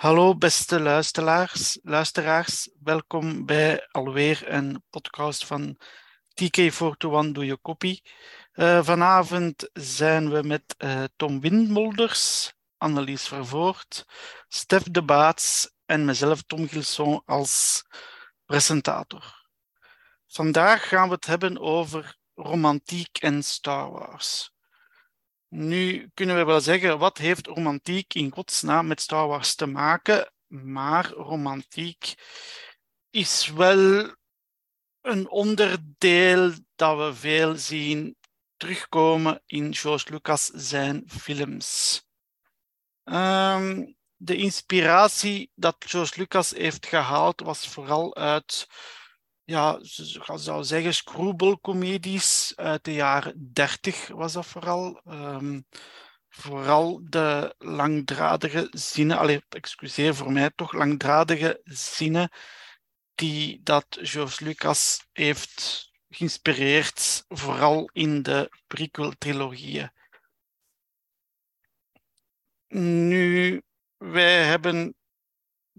Hallo beste luisteraars, luisteraars. welkom bij alweer een podcast van TK421 Doe Je Copy. Uh, vanavond zijn we met uh, Tom Windmolders, Annelies Vervoort, Stef de Baats en mezelf Tom Gilson als presentator. Vandaag gaan we het hebben over romantiek en Star Wars. Nu kunnen we wel zeggen, wat heeft romantiek in godsnaam met Star Wars te maken? Maar romantiek is wel een onderdeel dat we veel zien terugkomen in George Lucas zijn films. Um, de inspiratie dat George Lucas heeft gehaald was vooral uit ja, ik zou zeggen, screwball-comedies uit de jaren 30 was dat vooral. Um, vooral de langdradige zinnen, allee, excuseer voor mij toch, langdradige zinnen die dat George Lucas heeft geïnspireerd, vooral in de prequel-trilogieën. Nu, wij hebben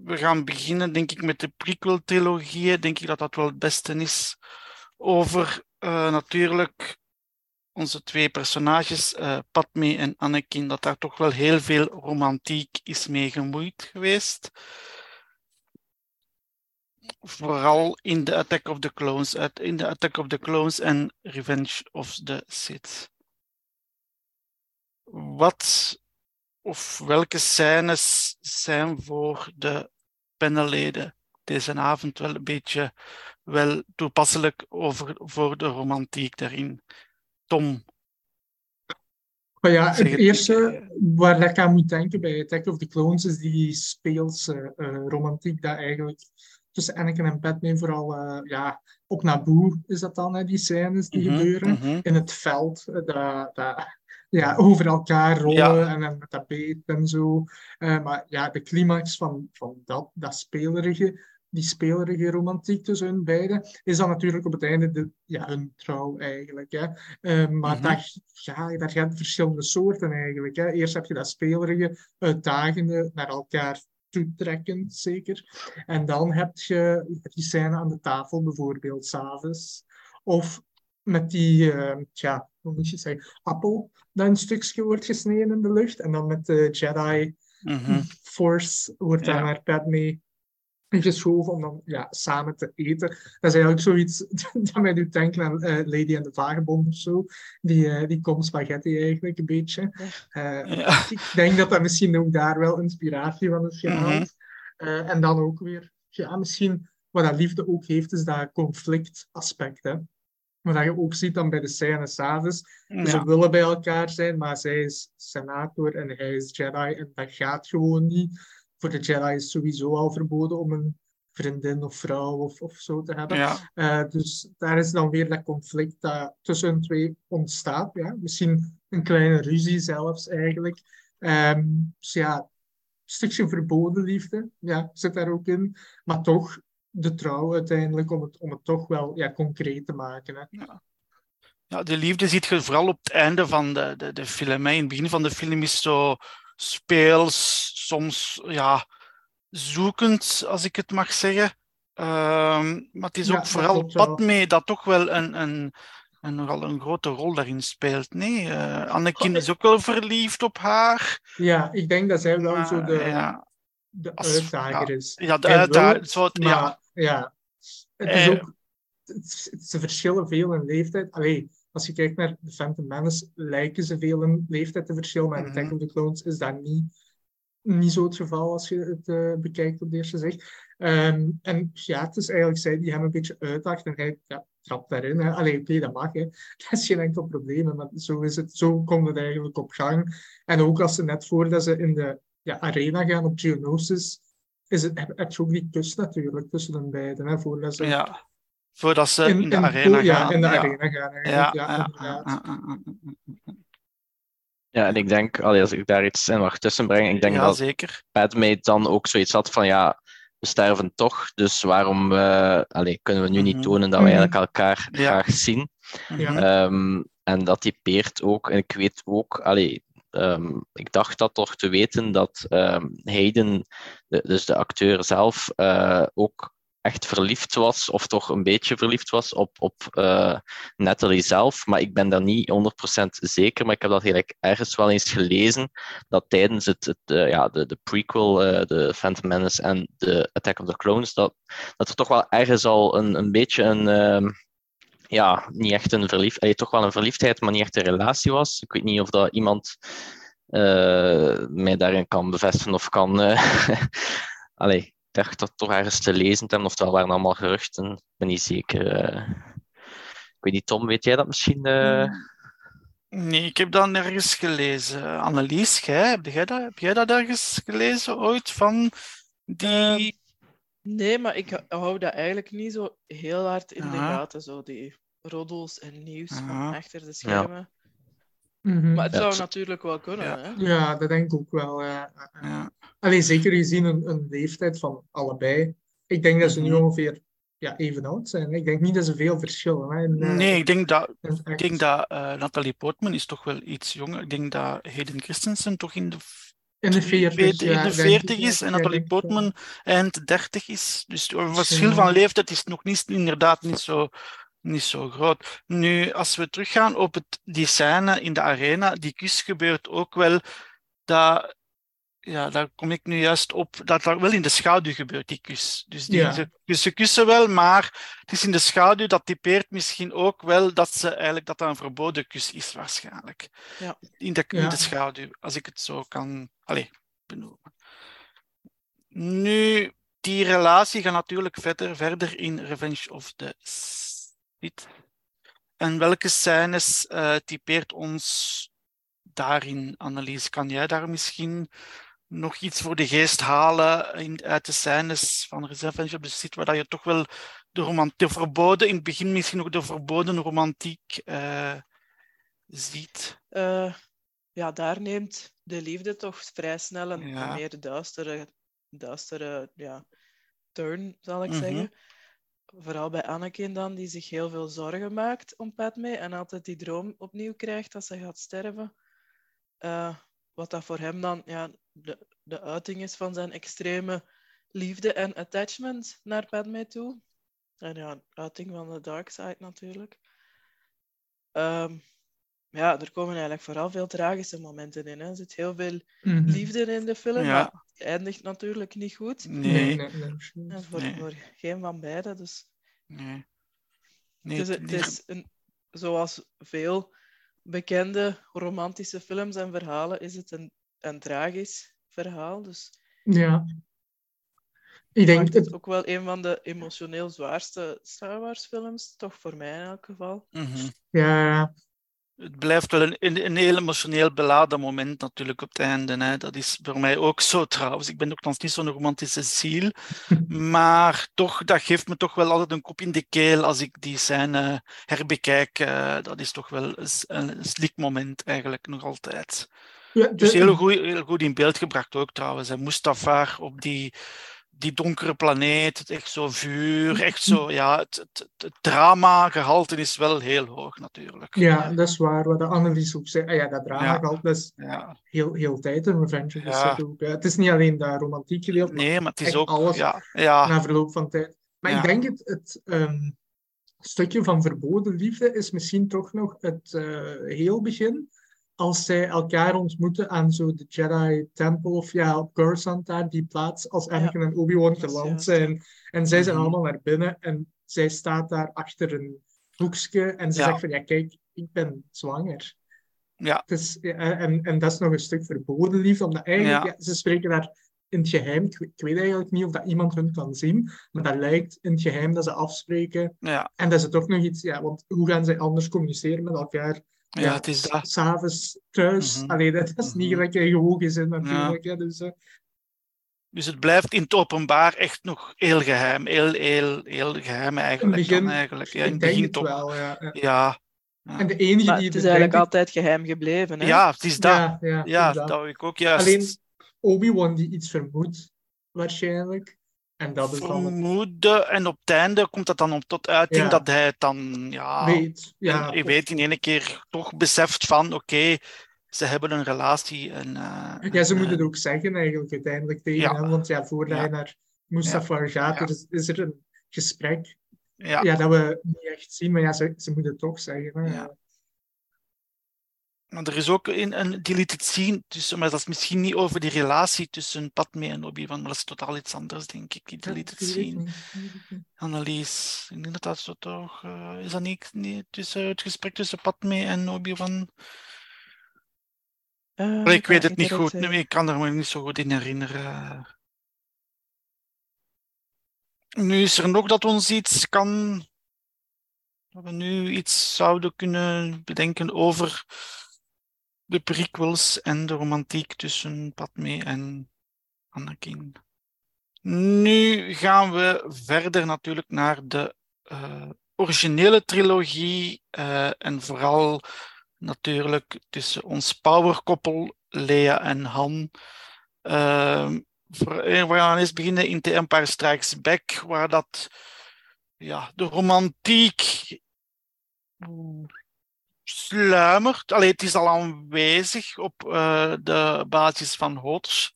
we gaan beginnen, denk ik, met de prequel-trilogieën. Denk ik dat dat wel het beste is. Over uh, natuurlijk onze twee personages, uh, Padme en Anakin, dat daar toch wel heel veel romantiek is mee gemoeid geweest. Vooral in de Attack of the Clones, in de Attack of the Clones en Revenge of the Sith. Wat of welke scènes zijn voor de panelleden deze avond wel een beetje wel toepasselijk over, voor de romantiek daarin. Tom. Maar ja, het eerste waar ik aan moet denken bij Attack of the Clones is die speelse uh, romantiek dat eigenlijk tussen Anakin en Batman vooral uh, ja, op Naboo is dat dan, hè, die scènes die mm -hmm, gebeuren. Mm -hmm. In het veld, dat, dat, ja, over elkaar rollen en, en met dat beet en zo. Uh, maar ja, de climax van, van dat, dat spelerige, die spelerige romantiek tussen hun beiden, is dan natuurlijk op het einde de, ja, hun trouw eigenlijk. Hè. Uh, maar mm -hmm. dat, ja, daar gaan verschillende soorten eigenlijk. Hè. Eerst heb je dat spelerige, uitdagende, naar elkaar toetrekkend zeker. En dan heb je die scène aan de tafel bijvoorbeeld, s'avonds. Of met die, uh, tja, hoe moet je zeggen, appel dat een stukje wordt gesneden in de lucht. En dan met de Jedi mm -hmm. Force wordt daar ja. naar Padme geschoven om dan ja, samen te eten. Dat is eigenlijk zoiets dat mij doet denken aan uh, Lady en de Vagebond of zo. Die, uh, die komt spaghetti eigenlijk een beetje. Uh, ja. Ik denk dat dat misschien ook daar wel inspiratie van is gehaald. Mm -hmm. en dan ook weer, ja, misschien wat dat liefde ook heeft, is dat conflictaspect. Hè? Wat je ook ziet dan bij de scène s'avonds. Ja. Ze willen bij elkaar zijn, maar zij is senator en hij is Jedi. En dat gaat gewoon niet. Voor de Jedi is sowieso al verboden om een vriendin of vrouw of, of zo te hebben. Ja. Uh, dus daar is dan weer dat conflict dat tussen hun twee ontstaat. Ja? Misschien een kleine ruzie zelfs eigenlijk. Um, dus ja, een stukje verboden liefde ja, zit daar ook in. Maar toch de trouw uiteindelijk om het, om het toch wel ja, concreet te maken. Hè. Ja. ja, de liefde ziet je vooral op het einde van de, de, de film. Hè. In het begin van de film is zo speels, soms ja, zoekend, als ik het mag zeggen. Um, maar het is ja, ook vooral Padme dat toch wel een, een, een, nogal een grote rol daarin speelt. Nee, uh, Anakin is ook wel verliefd op haar. Ja, ik denk dat zij wel zo de, ja, de uitdager is. Ja, de uitdager. Ja, ja, het is eh, ook, ze verschillen veel in leeftijd. Allee, als je kijkt naar de Phantom Menace, lijken ze veel in leeftijd te verschillen, maar in mm -hmm. Attack of the Clones is dat niet, niet zo het geval als je het uh, bekijkt op de eerste zicht. Um, en ja, het is eigenlijk zij die hem een beetje uitdacht en hij ja, trapt daarin. Hè. Allee, oké, okay, dat mag. Hè. Dat is geen enkel probleem, maar zo, is het, zo komt het eigenlijk op gang. En ook als ze net voordat ze in de ja, arena gaan op Geonosis, is het, heb je ook die kus natuurlijk tussen de beiden. Hè, voordat ze, ja, voordat ze in, in de in, arena gaan. Ja, in de ja. arena gaan. Ja, ja, ja, ja, en ik denk, allee, als ik daar iets in mag tussenbrengen, ik denk ja, dat zeker. Padme dan ook zoiets had van, ja, we sterven toch, dus waarom uh, allee, kunnen we nu niet tonen dat we eigenlijk elkaar graag zien? Ja. Um, en dat die peert ook, en ik weet ook, allee, ehm, ik dacht dat toch te weten dat um, Hayden, de, dus de acteur zelf, uh, ook echt verliefd was, of toch een beetje verliefd was op, op uh, Natalie zelf. Maar ik ben daar niet 100% zeker. Maar ik heb dat eigenlijk ergens wel eens gelezen. Dat tijdens het, het uh, ja, de, de prequel, de Phantom Menace en de Attack of the Clones, dat, dat er toch wel ergens al een, een beetje een. ehm, ja, niet echt een verliefdheid, toch wel een verliefdheid, maar niet echt een relatie was. Ik weet niet of dat iemand mij daarin kan bevestigen of kan. Allee, ik dacht dat toch ergens te lezen te hebben, of dat waren allemaal geruchten. Ik ben niet zeker. Uh... Ik weet niet, Tom, weet jij dat misschien? Uh... Nee, ik heb dat nergens gelezen. Annelies, jij, heb, jij dat, heb jij dat ergens gelezen ooit van die. Nee, maar ik hou dat eigenlijk niet zo heel hard in de gaten, zo die roddels en nieuws van achter de schermen. Ja. Mm -hmm. Maar het zou ja, natuurlijk wel kunnen. Ja, hè? ja dat denk ik ook wel. Ja. Alleen zeker gezien een, een, leeftijd van allebei. Ik denk dat ze nu Mhm. ongeveer ja, even oud zijn. Ik denk niet dat ze veel verschillen. Hè, in, uh, Nee, ik denk dat, in ik denk dat uh, Natalie Portman is toch wel iets jonger. Ik denk dat Hayden Christensen toch in de, in de 40, in ja, de 40 is en Natalie Portman eind 30 is. Dus het verschil van leeftijd is nog niet, inderdaad niet zo, niet zo groot. Nu, als we teruggaan op het, die scène in de arena, die kus gebeurt ook wel. Dat, ja, daar kom ik nu juist op, dat dat wel in de schaduw gebeurt, die kus. Dus die, Ja. ze, dus ze kussen wel, maar het is in de schaduw, dat typeert misschien ook wel dat ze eigenlijk dat dat een verboden kus is, waarschijnlijk. Ja. In, de, in de schaduw, als ik het zo kan allee, benoemen. Nu, die relatie gaat natuurlijk verder, verder in Revenge of the Sith. En welke scènes uh, typeert ons daarin, Annelies? Kan jij daar misschien nog iets voor de geest halen in, uit de scènes van of the Sith, waar je toch wel de, romant de verboden, in het begin misschien nog de verboden romantiek uh, ziet? Uh, ja, daar neemt de liefde toch vrij snel een, Ja. een meer duistere, duistere ja, turn, zal ik Mhm. zeggen. Vooral bij Anakin dan, die zich heel veel zorgen maakt om Padme en altijd die droom opnieuw krijgt dat ze gaat sterven. Uh, wat dat voor hem dan ja, de, de uiting is van zijn extreme liefde en attachment naar Padme toe. En ja, uiting van de dark side natuurlijk. Um, ja, er komen eigenlijk vooral veel tragische momenten in. Hè. Er zit heel veel Mhm. liefde in de film, Ja. maar het eindigt natuurlijk niet goed. Nee, nee, nee, nee. En voor, Nee. voor geen van beiden. Dus nee. nee het is, het is een, zoals veel bekende romantische films en verhalen, is het een, een tragisch verhaal. Dus Ja. Ik denk het, het ook wel een van de emotioneel zwaarste Star Wars films, toch voor mij in elk geval. Mhm. ja, Het blijft wel een, een, een heel emotioneel beladen moment natuurlijk op het einde. Hè. Dat is voor mij ook zo trouwens. Ik ben nogthans niet zo'n romantische ziel. maar toch, dat geeft me toch wel altijd een kop in de keel als ik die scène herbekijk. Uh, dat is toch wel een, een slik moment eigenlijk nog altijd. ja, Dus heel goed, heel goed in beeld gebracht ook trouwens. En Mustafar op die, die donkere planeet, het echt zo vuur, echt zo, ja, het, het, het drama-gehalte is wel heel hoog natuurlijk. ja, dat is waar. Wat de Annelies ook zei. Ah, ja, dat drama Ja. gehad, dat is Ja. heel, heel tijd een Revenge the Ja. Ook. Het is niet alleen dat romantiek gedeelte, Nee, maar het is ook, alles ja, ja, na verloop van tijd. Maar ik denk het, het ehm, stukje van verboden liefde is misschien toch nog het eh, heel begin. Als zij elkaar ontmoeten aan zo de Jedi Temple of ja, op Coruscant daar, die plaats, als Anakin en Obi-Wan geland zijn. En zij zijn Mhm. allemaal naar binnen en zij staat daar achter een hoekje en ze Ja. zegt van, ja kijk, ik ben zwanger. ja, ja, en, en dat is nog een stuk verboden liefde, omdat eigenlijk, Ja. ja, ze spreken daar in het geheim. Ik, weet- ik weet eigenlijk niet of dat iemand hun kan zien, maar dat lijkt in het geheim dat ze afspreken. ja, En dat is toch nog iets, ja, want hoe gaan zij anders communiceren met elkaar? Ja, het is dat. S'avonds thuis. Allee, dat is niet Mhm. gelijk in gewoon gezin natuurlijk. dus, Dus het blijft in het openbaar echt nog heel geheim, heel, heel, heel geheim eigenlijk. begin- dan eigenlijk. Ja, in ik het denk begin het toch. wel, ja. ja. Ja, En de enige Maar die het is eigenlijk altijd geheim gebleven. Hè? ja, het is dat. Ja, ja, dat wou ik ook juist Alleen Obi-Wan die iets vermoedt, waarschijnlijk. En dat is dan vermoeden. En op het einde komt dat dan op tot uiting Ja. dat hij het dan, ja, weet. Ja, je weet in één keer toch beseft van, oké, ze hebben een relatie. En, uh, ja, ze en, moeten het ook zeggen eigenlijk uiteindelijk tegen ja. hem. Want ja, voordat hij naar Mustafar gaat, is, is er een gesprek ja. ja. dat we niet echt zien. Maar ja, ze, ze moeten het toch zeggen. Hè. Ja. Maar er is ook een, een het zien, tussen, maar dat is misschien niet over die relatie tussen Padme en Obi-Wan, maar dat is totaal iets anders, denk ik. Die ik niet. Annelies, ik denk dat dat zo toch... eh, is dat niet, niet tussen, het gesprek tussen Padme en Obi-Wan? Eh, ik weet het niet goed, zeggen. nee, ik kan er me niet zo goed in herinneren. Nu is er nog dat ons iets kan... Dat we nu iets zouden kunnen bedenken over de prequels en de romantiek tussen Padme en Anakin. Nu gaan we verder natuurlijk naar de eh, originele trilogie eh, en vooral natuurlijk tussen ons powerkoppel Lea en Han. Eh, we gaan eens beginnen in The Empire Strikes Back, waar dat ja, de romantiek sluimert. Allee, het is al aanwezig op eh, de basis van Hodge.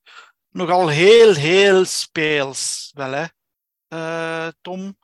Nogal heel, heel speels, wel hè, Eh, Tom?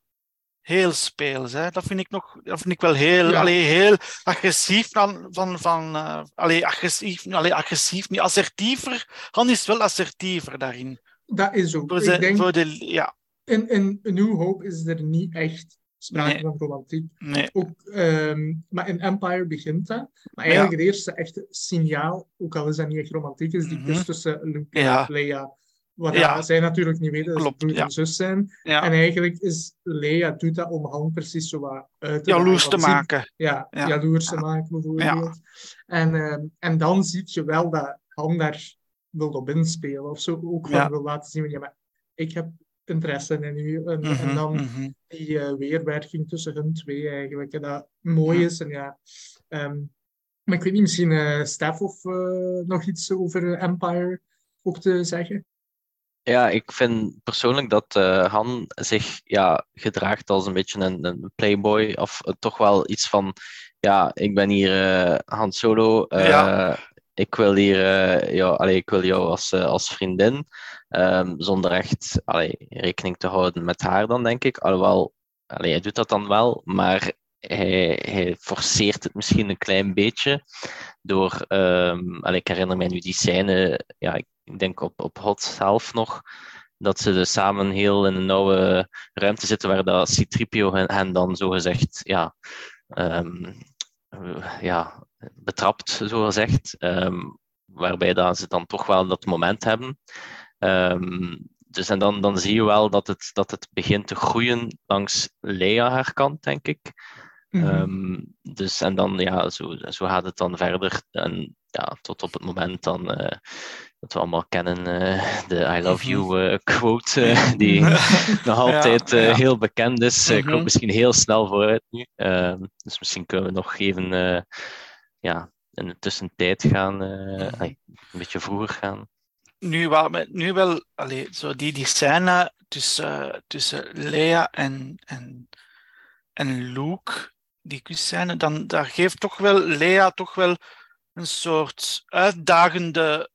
Heel speels, hè. Dat vind ik nog, dat vind ik wel heel, Ja. allee, heel agressief van, van, van eh, allee, agressief, allee, agressief, niet assertiever. Han is wel assertiever daarin. Dat is ook. Voor, Ik zijn- denk, voor de, ja, in, in New Hope is er niet echt sprake Nee. van romantiek. nee, Ook, ehm, maar in Empire begint dat. Maar eigenlijk het eerste echte signaal, ook al is dat niet echt romantiek, is die Mhm. kus tussen Luke Ja. en Leia. Wat Ja. zij natuurlijk niet weten, dat ze broer ja. en zus zijn. ja. En eigenlijk is Leia doet dat om Han precies zo wat uit te jaloers te maken. Ja, Ja. jaloers te maken bijvoorbeeld. En, ehm, en dan zie je wel dat Han daar wil op inspelen of zo. Ook van Ja. wil laten zien, van, ja, maar ik heb interesse in u. En, en Mhm, dan mhm. die eh, weerwerking tussen hun twee eigenlijk. En dat mooi is. En ja, ehm, maar ik weet niet, misschien eh Stef of eh, nog iets over Empire ook te zeggen. Ja, ik vind persoonlijk dat eh, Han zich ja, gedraagt als een beetje een, een playboy. Of toch wel iets van, ja, ik ben hier eh, Han Solo. eh, Ja. Ik wil hier, eh, ja, allee, ik wil jou als, eh, als vriendin. ehm, zonder echt allee, rekening te houden met haar dan, denk ik. Alhoewel, allee, hij doet dat dan wel, maar hij, hij forceert het misschien een klein beetje. Door, allee, ik herinner mij nu die scène, ja, ik denk op, op Hot zelf nog, dat ze dus samen heel in een nauwe ruimte zitten waar dat C-3PO hen, hen dan zogezegd ja, ehm, eh, ja, betrapt, zogezegd. Ehm waarbij dat ze dan toch wel dat moment hebben. Ehm, dus en dan, dan zie je wel dat het, dat het begint te groeien langs Leia haar kant, denk ik. Mhm. Ehm, dus en dan, ja, zo, zo gaat het dan verder. En ja, tot op het moment dan eh, dat we allemaal kennen, eh, de I love you eh, quote, die nog altijd ja. heel bekend is. Ik Mhm. loop misschien heel snel vooruit nu. Dus misschien kunnen we nog even ja, in de tussentijd gaan, eh, een beetje vroeger gaan. Nu, me- nu wel, allee, zo die, die scène tussen, tussen Leia en, en, en Luke, die kusscène, dan daar geeft toch wel Leia toch wel een soort uitdagende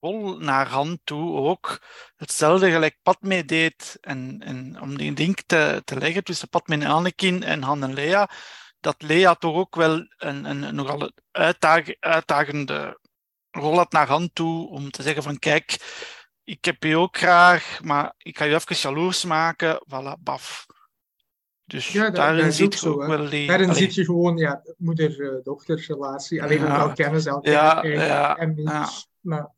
rol naar Han toe ook. Hetzelfde gelijk Padme deed, en, en om die link te, te leggen tussen Padme en Anakin en Han en Leia, dat Leia toch ook wel een, een, een nogal uitdag, uitdagende rol had naar Han toe om te zeggen van kijk, ik heb je ook graag, maar ik ga je even jaloers maken, voilà, baf. Dus Ja, dat- daarin dat ziet je ook wel die... Daarin allee, zie je gewoon ja, moeder-dochterrelatie. Alleen ook Ja. al kennen elkaar Ja, ja, en. Maar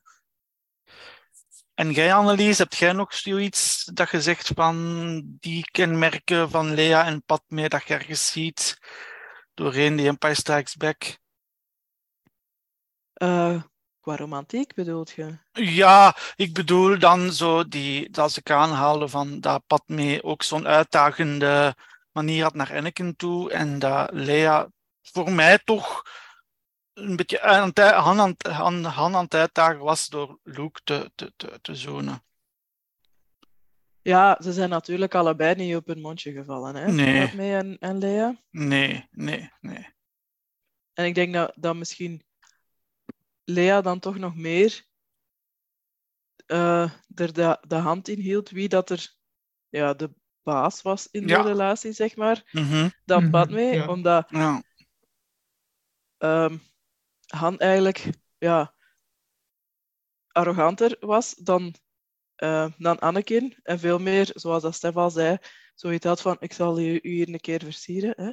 En jij, Annelies, heb jij nog zoiets dat je zegt van die kenmerken van Lea en Padme dat je ergens ziet doorheen die Empire Strikes Back? Eh, qua romantiek bedoelt je? Ja, ik bedoel dan zo die, dat ik aanhaalde van dat Padme ook zo'n uitdagende manier had naar Anakin toe en dat Lea voor mij toch een beetje aan aan, het- Han, Han aan het uitdagen was door Luke te, te, te, te zonen. Ja, ze zijn natuurlijk allebei niet op hun mondje gevallen, hè? Nee. Padme en, en Leia. Nee, nee, nee. En ik denk dat, dat misschien Lea dan toch nog meer uh, er de, de hand in hield wie dat er ja, de baas was in de relatie, zeg maar, mm dan mm Padme. Omdat ja. um, Han eigenlijk ja, arroganter was dan, uh, dan Anakin. En veel meer, zoals dat Stef al zei, zoiets had van ik zal u, u hier een keer versieren. Hè.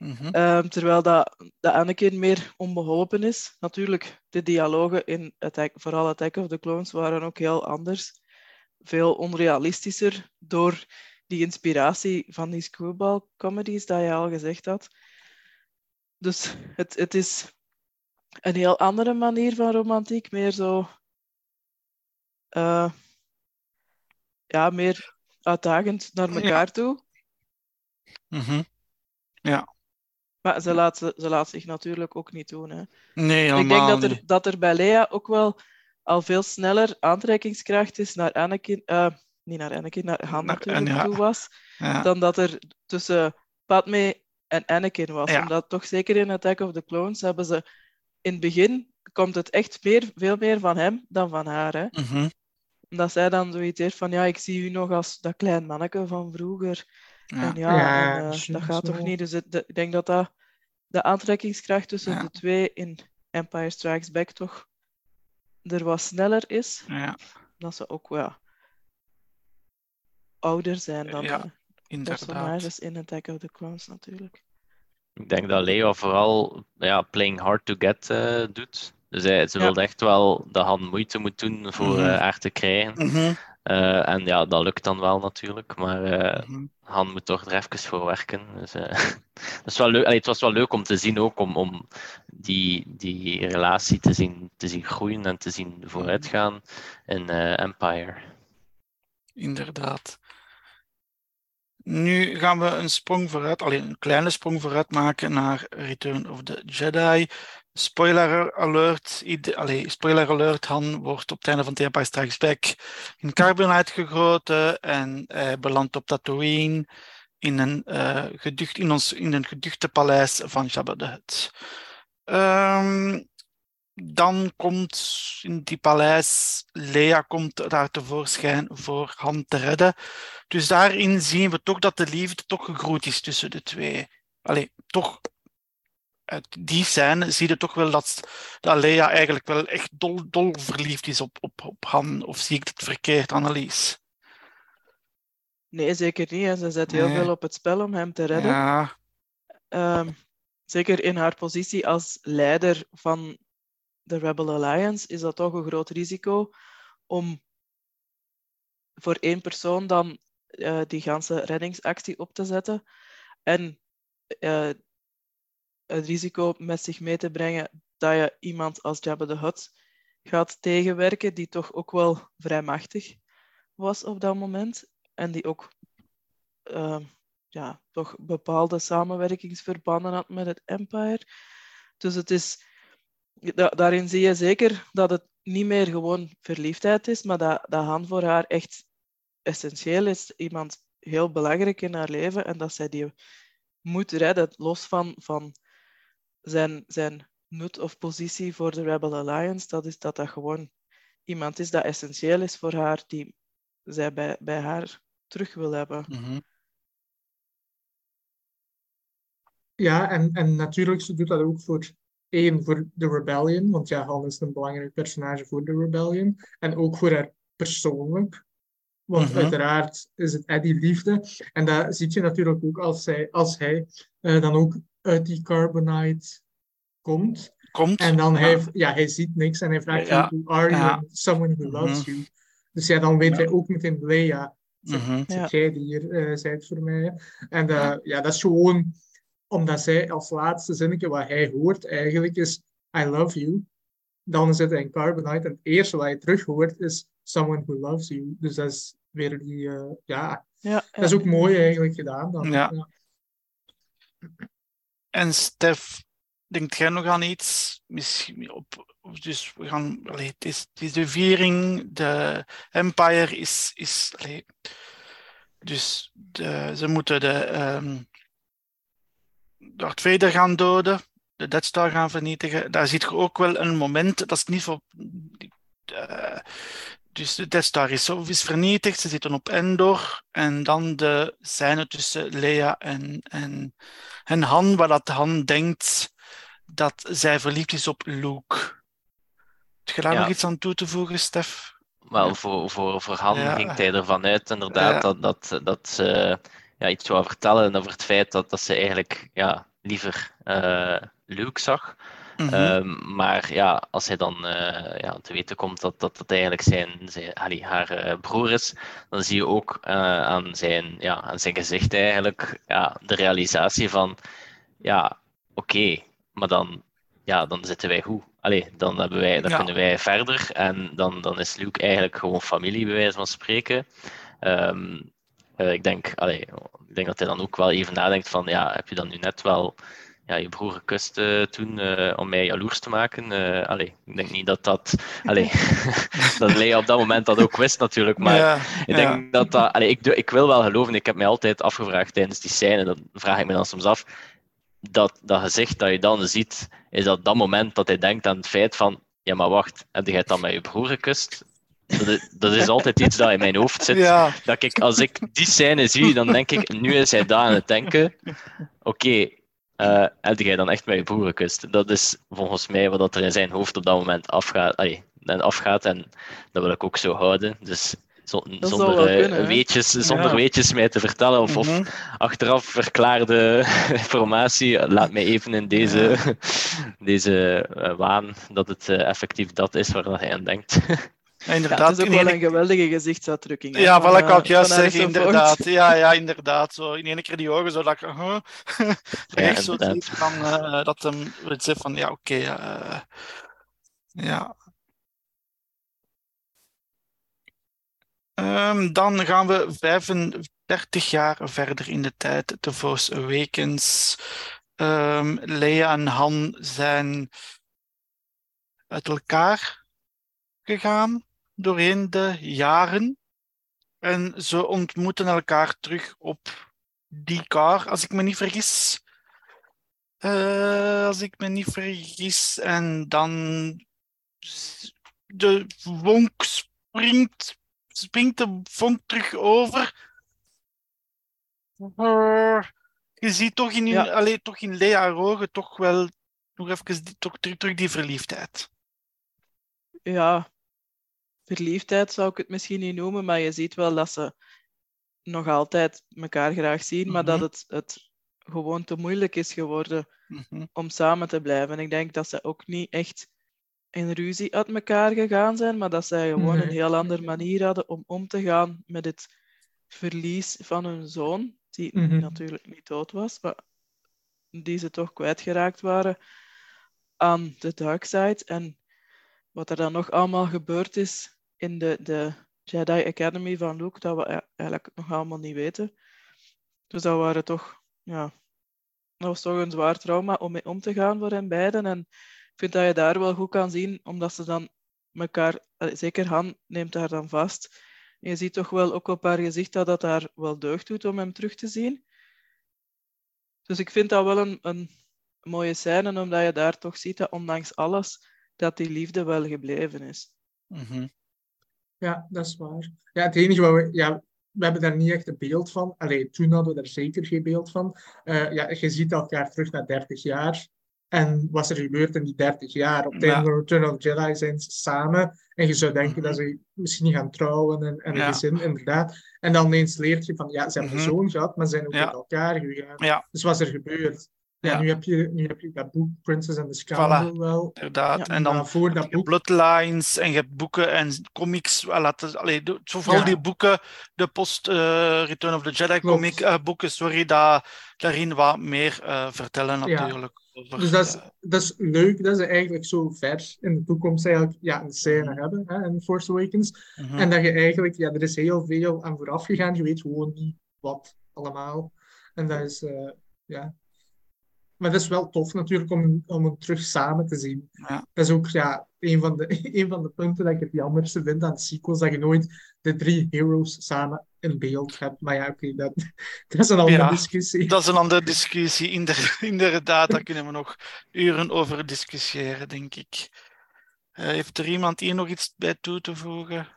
Mm um, terwijl dat, dat Anakin meer onbeholpen is. Natuurlijk, de dialogen in Attack, vooral Attack of the Clones waren ook heel anders. Veel onrealistischer door die inspiratie van die screwball comedies dat je al gezegd had. Dus het, het is een heel andere manier van romantiek, meer zo. Uh, ja, meer uitdagend naar elkaar toe. Mm Ja. Maar ze laat, ze, laat zich natuurlijk ook niet doen. Hè. Nee, helemaal Ik denk dat er, niet. dat er bij Lea ook wel al veel sneller aantrekkingskracht is naar Anakin, uh, niet naar Anakin, naar Han Naar- natuurlijk en ja. toe was, Ja. dan dat er tussen Padme en Anakin was. Ja. Omdat toch zeker in Attack of the Clones hebben ze in het begin komt het echt meer, veel meer van hem dan van haar. Hè? Mhm. Omdat zij dan zoiets heeft van ja, ik zie u nog als dat klein manneke van vroeger. Ja. En ja, Ja, en, eh, dat gaat zo. toch niet. Dus het- de- ik denk dat, dat de aantrekkingskracht tussen Ja. de twee in Empire Strikes Back toch er wat sneller is. ja, Dat ze ook ja, ouder zijn dan Ja, de inderdaad. personages in Attack of the Clones natuurlijk. Ik denk dat Leo vooral ja, playing hard to get eh, doet. Dus hij, ze Ja. wilde echt wel dat Han moeite moet doen voor eh, haar te krijgen. Mhm. Eh, en ja, dat lukt dan wel natuurlijk. Maar eh, Mhm. Han moet toch er even voor werken. Dus, eh, dat is wel leuk. Allee, het was wel leuk om te zien ook, om, om die, die relatie te zien, te zien groeien en te zien vooruitgaan in eh, Empire. Inderdaad. Nu gaan we een sprong vooruit, alleen een kleine sprong vooruit maken naar Return of the Jedi. Spoiler alert, allee, spoiler alert, Han wordt op het einde van The Empire Strikes Back in carbonite gegoten en hij belandt op Tatooine in een, eh, geducht, in, ons, in een geduchte paleis van Jabba the Hutt. Ehm, dan komt in die paleis, Leia komt daar tevoorschijn voor Han te redden. Dus daarin zien we toch dat de liefde toch gegroeid is tussen de twee. Allee, toch, uit die scène zie je toch wel dat, dat Leia eigenlijk wel echt dol, dol verliefd is op, op, op Han. Of zie ik het verkeerd, Annelies? Nee, zeker niet. En ze zet heel Nee. veel op het spel om hem te redden. Ja, Ehm, zeker in haar positie als leider van de Rebel Alliance is dat toch een groot risico om voor één persoon dan eh, die ganse reddingsactie op te zetten. En eh, het risico met zich mee te brengen dat je iemand als Jabba the Hutt gaat tegenwerken, die toch ook wel vrij machtig was op dat moment. En die ook ehm, ja, toch bepaalde samenwerkingsverbanden had met het Empire. Dus het is, da- daarin zie je zeker dat het niet meer gewoon verliefdheid is, maar dat, dat Han voor haar echt essentieel is. Iemand heel belangrijk in haar leven en dat zij die moet redden, los van, van zijn, zijn nut of positie voor de Rebel Alliance. Dat is dat dat gewoon iemand is dat essentieel is voor haar, die zij bij, bij haar terug wil hebben. mhm. Ja, en, en natuurlijk, ze doet dat ook voor één, voor de Rebellion, want ja, Han is een belangrijk personage voor de Rebellion. En ook voor haar persoonlijk, want Mhm. uiteraard is het Eddie liefde. En dat zie je natuurlijk ook als, zij, als hij eh, dan ook uit die carbonite komt. Komt. En dan Ja. hij, ja, hij ziet niks en hij vraagt, Ja. who are you? Ja. Someone who loves Mhm. you. Dus ja, dan weet Ja. hij ook meteen, Leia. Ja. zit jij die hier eh zijt voor mij. En eh, ja, dat is gewoon omdat zij als laatste zinnetje wat hij hoort eigenlijk is I love you. Dan zit hij in Carbonite en het eerste wat hij terug hoort is Someone who loves you. Dus dat is weer die, eh, ja, Ja, dat is ook mooi eigenlijk gedaan. Dan. Ja. En Stef, denkt jij nog aan iets? Misschien op, dus we gaan, allee, het, is, de viering, de Empire is, is dus de, ze moeten de ehm Darth Vader gaan doden. de Death Star gaan vernietigen. Daar ziet je ook wel een moment, dat is niet voor... Uh, dus de Death Star is, is vernietigd, ze zitten op Endor. En dan de scène tussen Leia en, en, en Han, waar dat Han denkt dat zij verliefd is op Luke. Heb je daar nog iets aan toe te voegen, Stef? Wel, voor, voor, voor Han ging hij ervan uit, inderdaad, dat, dat, dat ze ja, iets wou vertellen over het feit dat, dat ze eigenlijk ja, liever uh, Luke zag. Mhm. Ehm, maar ja, als hij dan uh, ja, te weten komt dat dat, dat eigenlijk zijn, zijn allee, haar uh, broer is, dan zie je ook uh, aan, zijn, ja, aan zijn gezicht eigenlijk ja, de realisatie van, ja, oké, maar dan, ja, dan zitten wij goed. Allee, dan, hebben wij, dan kunnen wij verder en dan, dan is Luke eigenlijk gewoon familie, bij wijze van spreken. Um, ik, denk, allee, ik denk dat hij dan ook wel even nadenkt van, ja, heb je dan nu net wel ja, je broer gekust uh, toen uh, om mij jaloers te maken. Uh, allee, ik denk niet dat dat. Allee, dat Lea op dat moment dat ook wist, natuurlijk. Maar ja, ik denk ja. dat dat. Allee, ik, ik wil wel geloven, ik heb mij altijd afgevraagd tijdens die scène, dat vraag ik me dan soms af. Dat, dat gezicht dat je dan ziet, is dat dat moment dat hij denkt aan het feit van. Ja, maar wacht, heb jij dan met je broer gekust? Dat is, dat is, altijd iets dat in mijn hoofd zit. Ja. Dat ik, als ik die scène zie, dan denk ik, nu is hij daar aan het denken. Oké, okay, uh, heb jij dan echt met je broer gekust? Dat is volgens mij wat er in zijn hoofd op dat moment afgaat. Allee, en, afgaat en dat wil ik ook zo houden. Dus zonder, uh, weetjes, zonder weetjes mij te vertellen of, of mhm. achteraf verklaarde informatie, laat mij even in deze, deze uh, waan dat het effectief dat is waar hij aan denkt. Ja, inderdaad. het is ook wel een geweldige gezichtsuitdrukking. Ja, wat ik ook juist zeggen, inderdaad. Ja, ja, inderdaad. Zo in één keer die ogen, zo dat ik huh, echt zo van, uh, dat hem zegt van, ja, oké, okay, uh, ja. Um, dan gaan we 35 jaar verder in de tijd. The Force Awakens. Um, Leia en Han zijn uit elkaar gegaan doorheen de jaren. En ze ontmoeten elkaar terug op die car, als ik me niet vergis. Uh, als ik me niet vergis. En dan de vonk springt, springt de vonk terug over. Uh, je ziet toch in, ja. toch in Lea ogen toch wel nog even die, toch, terug, terug die verliefdheid. Ja, verliefdheid zou ik het misschien niet noemen, maar je ziet wel dat ze nog altijd elkaar graag zien, maar dat mhm. het, het gewoon te moeilijk is geworden mhm. om samen te blijven. Ik denk dat ze ook niet echt in ruzie uit elkaar gegaan zijn, maar dat zij gewoon een heel andere manier hadden om om te gaan met het verlies van hun zoon, die mhm. natuurlijk niet dood was, maar die ze toch kwijtgeraakt waren aan de dark side. En wat er dan nog allemaal gebeurd is, in de, de Jedi Academy van Luke dat we eigenlijk nog allemaal niet weten. Dus dat waren toch, ja, dat was toch een zwaar trauma om mee om te gaan voor hen beiden. En ik vind dat je daar wel goed kan zien, omdat ze dan elkaar, zeker Han neemt haar dan vast. Je ziet toch wel ook op haar gezicht dat dat haar wel deugd doet om hem terug te zien. Dus ik vind dat wel een, een mooie scène, omdat je daar toch ziet dat ondanks alles, dat die liefde wel gebleven is. Mm ja, dat is waar. Ja, het enige wat we... Ja, we hebben daar niet echt een beeld van. Allee, toen hadden we daar zeker geen beeld van. Uh, ja, je ziet elkaar terug naar 30 jaar. En wat er gebeurt in die 30 jaar. Op ja. de Return of Jedi zijn ze samen. En je zou denken dat ze misschien niet gaan trouwen en, en ja. een gezin, inderdaad. En dan ineens leert je van, ja, ze hebben een zoon gehad, maar ze zijn ook met elkaar gegaan. Dus wat is er gebeurd? Ja, Nu, heb je, nu heb je dat boek Princess and the Scoundrel wel. Inderdaad. en dan voor dat boek... Bloodlines en je hebt boeken en comics. Voilà, allee, vooral ja. die boeken, de post-Return uh, of the Jedi comic uh, boeken, sorry, daar, daarin wat meer uh, vertellen natuurlijk. Over, dus dat is, dat is leuk dat ze eigenlijk zo ver in de toekomst eigenlijk ja, een scène mm. hebben hè, in Force Awakens. -hmm. En dat je eigenlijk, ja, er is heel veel aan vooraf gegaan. Je weet gewoon niet wat allemaal. En dat is, ja, Maar het is wel tof natuurlijk om, om hem terug samen te zien. Ja. Dat is ook ja, een, van de, een van de punten dat ik het jammerste vind aan sequels, dat je nooit de drie heroes samen in beeld hebt. Maar ja, oké, dat, dat is een andere Ja, discussie. Dat is een andere discussie. Inder- Inderdaad, daar kunnen we nog uren over discussiëren, denk ik. Eh, heeft er iemand hier nog iets bij toe te voegen?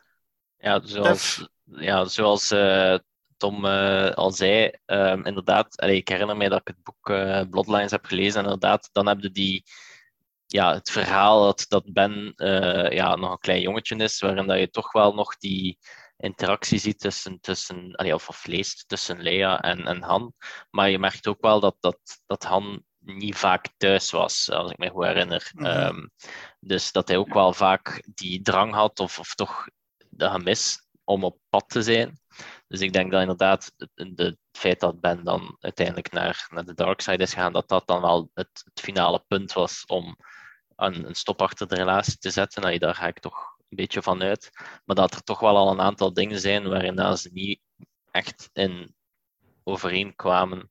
Ja, zoals, ja, zoals eh, Tom eh, al zei, ehm, inderdaad, allee, ik herinner mij dat ik het boek eh, Bloodlines heb gelezen, en inderdaad, dan heb je die, ja, het verhaal dat, dat Ben eh, ja, nog een klein jongetje is, waarin dat je toch wel nog die interactie ziet tussen, tussen allee, of, of leest tussen Lea en, en Han. Maar je merkt ook wel dat, dat, dat Han niet vaak thuis was, als ik me goed herinner. Mhm. Ehm, dus dat hij ook wel vaak die drang had, of, of toch de gemis om op pad te zijn. Dus ik denk dat inderdaad het, feit dat Ben dan uiteindelijk naar, naar de dark side is gegaan, dat dat dan wel het, het finale punt was om een, een stop achter de relatie te zetten. Nou, daar ga ik toch een beetje van uit. Maar dat er toch wel al een aantal dingen zijn waarin ze niet echt in overeenkwamen.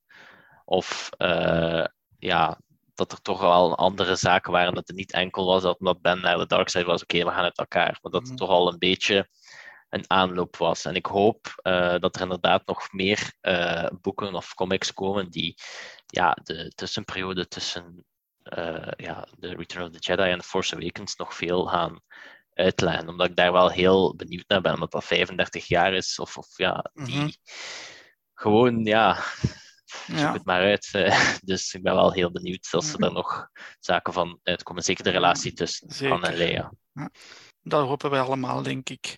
Of eh, ja, dat er toch wel andere zaken waren. Dat het niet enkel was dat omdat Ben naar de dark side was, oké, we gaan uit elkaar. Maar dat het Mhm. toch al een beetje een aanloop was. En ik hoop eh, dat er inderdaad nog meer eh, boeken of comics komen die ja, de tussenperiode tussen eh, ja, The Return of the Jedi en The Force Awakens nog veel gaan uitleggen. Omdat ik daar wel heel benieuwd naar ben, omdat dat 35 jaar is. Of, of ja, die Mhm. gewoon, ja, zoek Ja. het maar uit. Dus ik ben wel heel benieuwd als er Mhm. daar nog zaken van uitkomen. Zeker de relatie tussen Han en. Leia. Dat hopen wij allemaal, denk ik.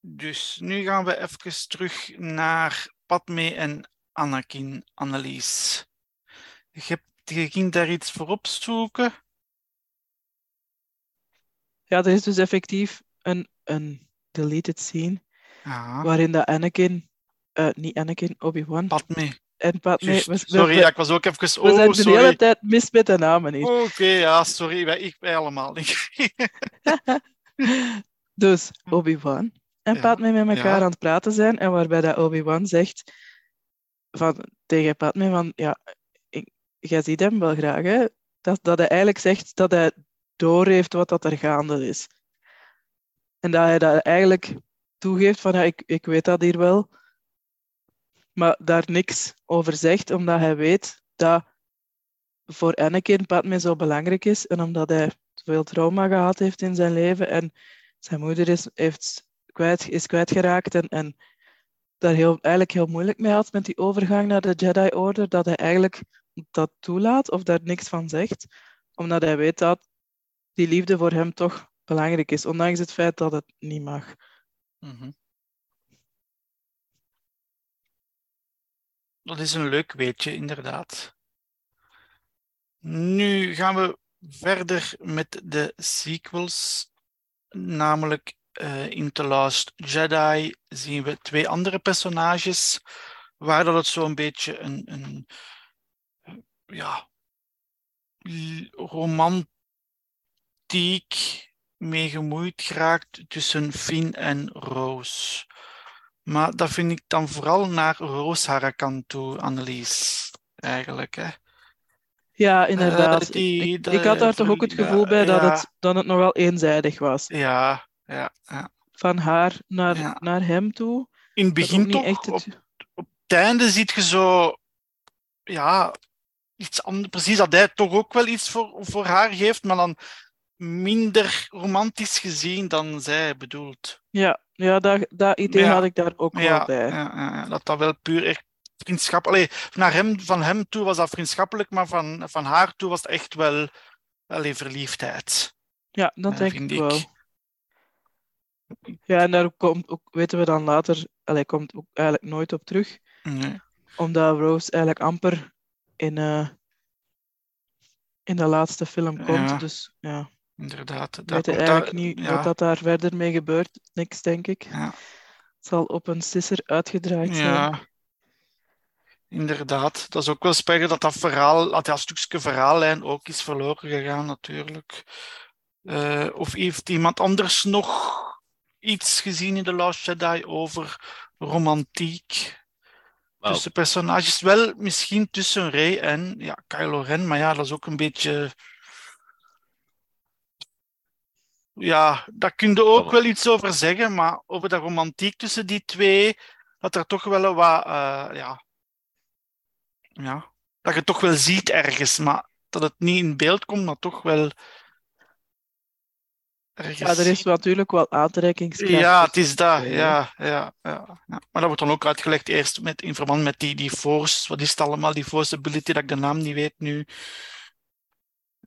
Dus nu gaan we even terug naar Padme en Anakin, Annelies. Je, hebt, je ging daar iets voor opzoeken. Ja, er is dus effectief een, een deleted scene waarin dat Anakin, eh, niet Anakin, Obi-Wan Padme. en Padme... Sorry, we, ja, ik was ook even... we zijn de hele tijd mis met de namen hier. Oké, ja, sorry. Wij, ik, wij allemaal. Dus Obi-Wan en Ja, Padme met elkaar ja. aan het praten zijn en waarbij dat Obi-Wan zegt van, tegen Padme van, ja, ik, jij ziet hem wel graag, hè? Dat, dat hij eigenlijk zegt dat hij doorheeft wat dat er gaande is. En dat hij dat eigenlijk toegeeft van, ja, ik, ik weet dat hier wel, maar daar niks over zegt, omdat hij weet dat voor Anakin Padme zo belangrijk is en omdat hij veel trauma gehad heeft in zijn leven en zijn moeder is, heeft kwijt, is kwijtgeraakt en, en daar heel, eigenlijk heel moeilijk mee had met die overgang naar de Jedi Order, dat hij eigenlijk dat toelaat of daar niks van zegt, omdat hij weet dat die liefde voor hem toch belangrijk is, ondanks het feit dat het niet mag. Mhm. Dat is een leuk weetje, inderdaad. Nu gaan we verder met de sequels. Namelijk eh, in The Last Jedi zien we twee andere personages. Waar dat het zo'n beetje een, een ja, l- romantiek mee gemoeid geraakt tussen Finn en Rose. Maar dat vind ik dan vooral naar Rose haar kant toe, Annelies. Eigenlijk, hè. Ja, inderdaad. Eh, die- ik, ik, de ik had daar toch ook het gevoel bij dat, ja. het, dat het nogal eenzijdig was. Ja, ja, ja. Van haar naar, Ja. naar hem toe. In het begin toch, echt op het... het einde ziet je zo, ja, iets anders. Precies dat hij toch ook wel iets voor, voor haar geeft, maar dan minder romantisch gezien dan zij bedoelt. Ja, ja dat, dat idee Ja. had ik daar ook wel bij. ja, ja, ja, dat dat wel puur echt vriendschap. Allee, naar hem, van hem toe was dat vriendschappelijk, maar van, van haar toe was het echt wel allee, verliefdheid. Ja, dat denk vind ik ik. Ja, en daar komt ook, weten we dan later, allee, komt ook eigenlijk nooit op terug, Nee. omdat Rose eigenlijk amper in, eh, in de laatste film komt. Ja. Dus ja, Inderdaad. we weten eigenlijk daar- niet ja, wat dat daar verder mee gebeurt. Niks, denk ik. Ja. Het zal op een sisser uitgedraaid zijn. Ja, inderdaad. Dat is ook wel spijtig dat dat verhaal, dat dat stukje verhaallijn ook is verloren gegaan, natuurlijk. Eh, of heeft iemand anders nog iets gezien in The Last Jedi over romantiek? tussen personages. Wel misschien tussen Rey en ja, Kylo Ren, maar ja, dat is ook een beetje. Ja, daar kun je ook wel iets over zeggen, maar over de romantiek tussen die twee, dat er toch wel wat. Uh, ja, ja, dat je toch wel ziet ergens, maar dat het niet in beeld komt, maar toch wel. Ergens... Ja, er is natuurlijk wel aantrekkingskracht. Ja, het is dat. Ja, ja, ja, Maar dat wordt dan ook uitgelegd eerst met, in verband met die, die force. Wat is het allemaal, die force ability, dat ik de naam niet weet nu.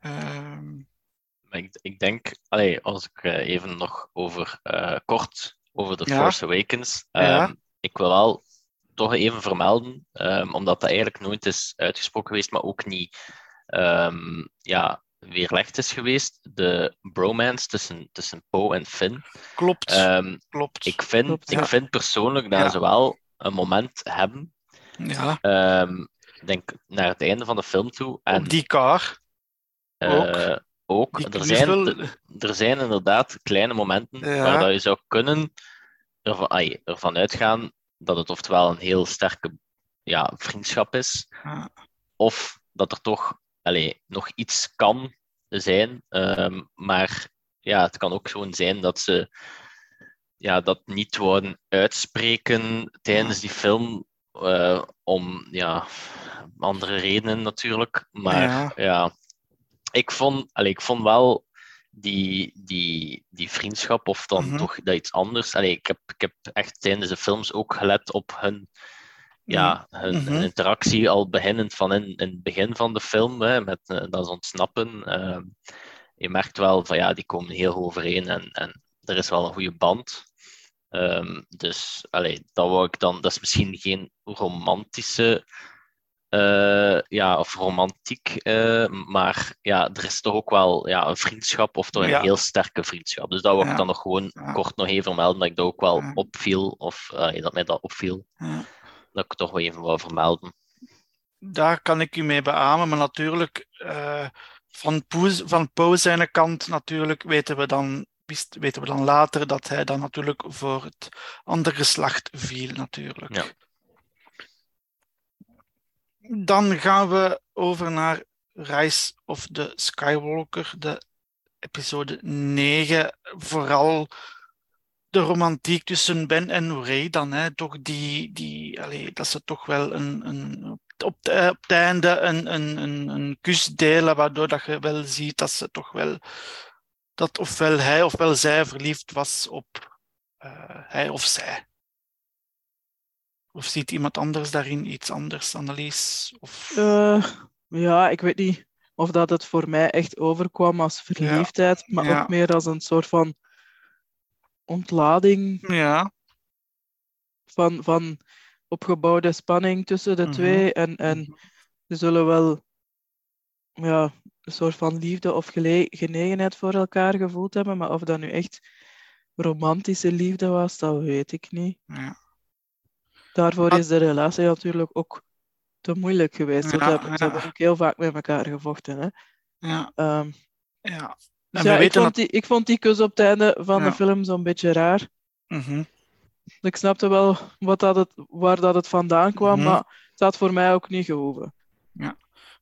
Uh... Ik, ik denk, allee, als ik eh, even nog over uh, kort over The Force Awakens. Um, ik wil wel toch even vermelden, um, omdat dat eigenlijk nooit is uitgesproken geweest, maar ook niet um, ja, weerlegd is geweest. De bromance tussen, tussen Poe en Finn. Klopt. Um, Klopt. Ik vind, Klopt, ik vind persoonlijk dat ja. ze wel een moment hebben. Ja. Ik denk naar het einde van de film toe. En, Op die kar. Uh, ook. ook. Er, zijn, wel... er zijn inderdaad kleine momenten ja. waar dat je zou kunnen ervan, ay, ervan uitgaan dat het oftewel een heel sterke ja, vriendschap is, ja. of dat er toch allez, nog iets kan zijn. Um, maar ja, het kan ook gewoon zijn dat ze ja, dat niet wouden uitspreken tijdens die film. Uh, om ja, andere redenen natuurlijk. Maar ja, ja ik, vond, allez, ik vond wel die, die, die vriendschap of dan Mhm. toch dat iets anders. Allee, ik, heb, ik heb echt tijdens de films ook gelet op hun, ja, hun, Mhm. hun interactie al beginnend van in, in het begin van de film, hè, met eh, dat ontsnappen. Ehm, je merkt wel van ja, die komen heel goed overeen en, en er is wel een goede band. Ehm, dus allee, dat wou ik dan, dat is misschien geen romantische eh, ja, of romantiek, eh, maar ja, er is toch ook wel ja, een vriendschap of toch een Ja. heel sterke vriendschap. Dus dat wil Ja. ik dan nog gewoon Ja. kort nog even vermelden, dat ik dat ook wel opviel, of eh, dat mij dat opviel, Ja. Dat ik het toch wel even wou vermelden. Daar kan ik u mee beamen, maar natuurlijk eh, van, Poes, van Poe zijn kant natuurlijk weten we dan weten we dan later dat hij dan natuurlijk voor het andere geslacht viel natuurlijk. Ja. Dan gaan we over naar Rise of the Skywalker, de episode 9. Vooral de romantiek tussen Ben en Rey dan, hè, toch die, die allee, dat ze toch wel een, een, op, het, op het einde een, een, een, een kus delen, waardoor dat je wel ziet dat ze toch wel, dat ofwel hij ofwel zij verliefd was op eh, hij of zij. Of ziet iemand anders daarin iets anders, Annelies? Of... Eh, ja, ik weet niet of dat het voor mij echt overkwam als verliefdheid, maar Ja. ook meer als een soort van ontlading Ja, van, van opgebouwde spanning tussen de Mhm. twee. En, en ze zullen wel ja, een soort van liefde of genegenheid voor elkaar gevoeld hebben, maar of dat nu echt romantische liefde was, dat weet ik niet. ja. Daarvoor is de relatie natuurlijk ook te moeilijk geweest. Ja, ze, hebben, ze ja. hebben ook heel vaak met elkaar gevochten. Hè? ja, Ehm, ja. We ja, ik, vond die, ik vond die kus op het einde van Ja. de film zo'n beetje raar. Mhm. Ik snapte wel wat dat het, waar dat het vandaan kwam, Mhm. maar het had voor mij ook niet gehoeven.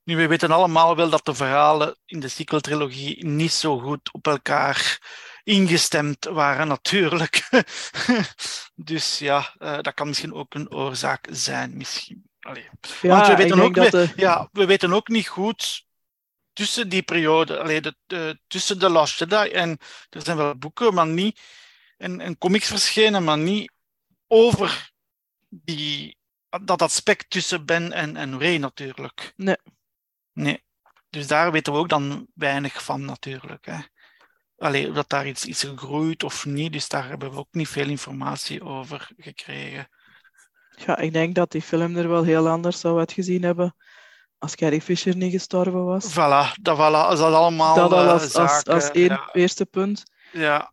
Nu, we weten allemaal wel dat de verhalen in de sequel-trilogie niet zo goed op elkaar ingestemd waren, natuurlijk. dus ja, eh, dat kan misschien ook een oorzaak zijn, misschien. Allee. Ja, Want we weten, ook, dat we, de, ja, we weten ook niet goed tussen die periode, allee, de, de- tussen de Last Jedi en er zijn wel boeken, maar niet, en, en comics verschenen, maar niet over die, dat aspect tussen Ben en, en Rey natuurlijk. Nee. Nee. Dus daar weten we ook dan weinig van natuurlijk. Hè. Allee, of dat daar iets is gegroeid of niet, dus daar hebben we ook niet veel informatie over gekregen. ja, ik denk dat die film er wel heel anders zou uitgezien hebben als Carrie Fisher niet gestorven was. Voilà, dat, voilà, is dat allemaal dat al eh, als, als, zaken, als één ja, eerste punt. ja.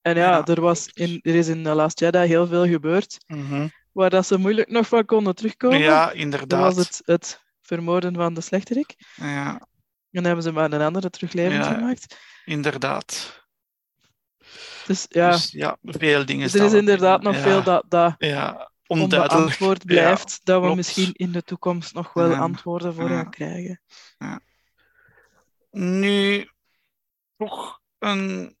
En ja, Ja. Er, was in, er is in The Last Jedi heel veel gebeurd mhm. waar dat ze moeilijk nog van konden terugkomen. ja, dat inderdaad. was het, het vermoorden van de slechterik. Ja, En dan hebben ze maar een andere teruglevend Ja. gemaakt. inderdaad. Dus ja, Dus ja, veel dingen er is inderdaad nog veel dat, dat Ja. Onbeantwoord blijft, Ja, dat we klopt. misschien in de toekomst nog wel Ja. antwoorden voor gaan krijgen. Nu, toch een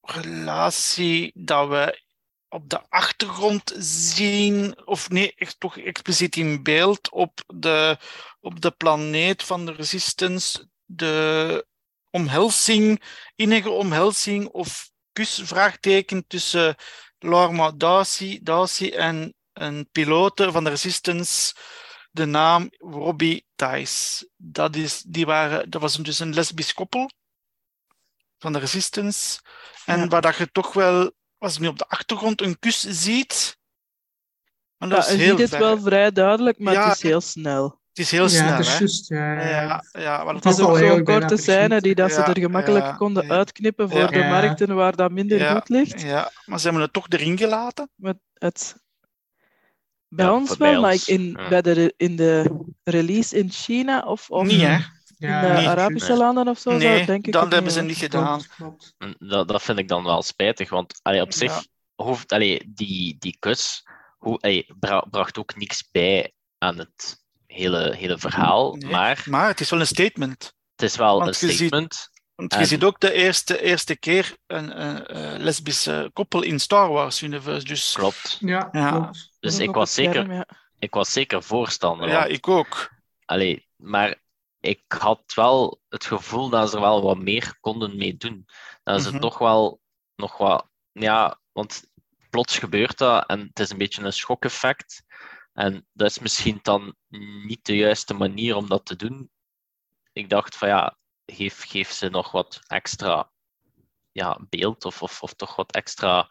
relatie dat we op de achtergrond zien, of nee, echt toch expliciet in beeld op de, op de planeet van de Resistance, de omhelzing, innige omhelzing of kusvraagteken tussen Lorma Darcy, Darcy en een pilote van de Resistance, de naam Robbie Tice. Dat, is, die waren, dat was dus een lesbisch koppel van de Resistance. En Ja. waar dat je toch wel, als je nu op de achtergrond een kus ziet. Maar dat Ja, is je heel ziet het wel vrij duidelijk, maar Ja, het is heel snel. Het is heel ja, snel, het is hè? Ja, ja. Ja, ja, maar Het dat Het was is is al ook zo'n korte scène die dat ze er gemakkelijk ja, konden ja. uitknippen voor Ja. de markten waar dat minder Ja. goed ligt. Ja, maar ze hebben het toch erin gelaten. Met het... Bij Ja, ons wel, bij maar ons, in, ja. bij de, in de release in China of, of Niet, hè? Ja, in de niet. Arabische Nee. landen of zo, Nee, denk ik dat hebben ze niet gedaan. Klopt, klopt. En Dat, dat vind ik dan wel spijtig, want allee, op zich Ja. hoeft allee, die, die kus hoe, allee, bra- bracht ook niks bij aan het hele, hele verhaal. Nee, Maar Maar het is wel een statement. het is wel Want een statement. Want je En- ziet ook de eerste, eerste keer een, een, een lesbische koppel in Star Wars Universe. Dus Klopt. Ja, Ja. klopt. Dus ik was, zeker, ja. ik was zeker voorstander. ja, want- ik ook. Allee, maar ik had wel het gevoel dat ze er wel wat meer konden mee doen. Dat ze Mhm. toch wel nog wat. Ja, want plots gebeurt dat en het is een beetje een schokeffect. En dat is misschien dan niet de juiste manier om dat te doen. Ik dacht van ja, geef, geef ze nog wat extra ja, beeld of, of, of toch wat extra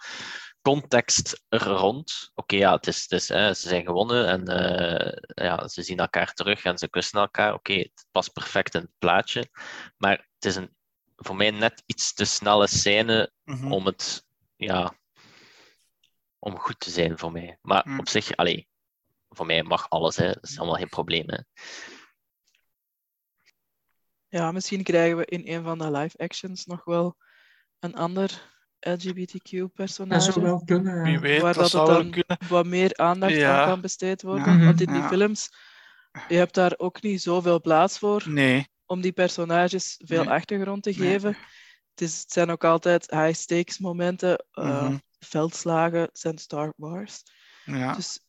context er rond. Oké, ja, het is, het is, hè, ze zijn gewonnen en eh, ja, ze zien elkaar terug en ze kussen elkaar. Oké, het past perfect in het plaatje. Maar het is een, voor mij net iets te snelle scène Mhm. om het, ja, om goed te zijn voor mij. Maar Mm. op zich, voor mij mag alles, hè. dat is allemaal geen probleem. Hè. Ja, misschien krijgen we in een van de live actions nog wel een ander Dat LGBTQ-personage. zou wel kunnen. Wie weet, waar dat dat zou het wel dan kunnen. wat meer aandacht Ja. aan kan besteed worden. Ja. Want in die Ja. films, je hebt daar ook niet zoveel plaats voor Nee. om die personages veel Nee. achtergrond te Nee. geven. Het, is, het zijn ook altijd high-stakes momenten. eh, Mhm. Veldslagen zijn Star Wars. Ja. Dus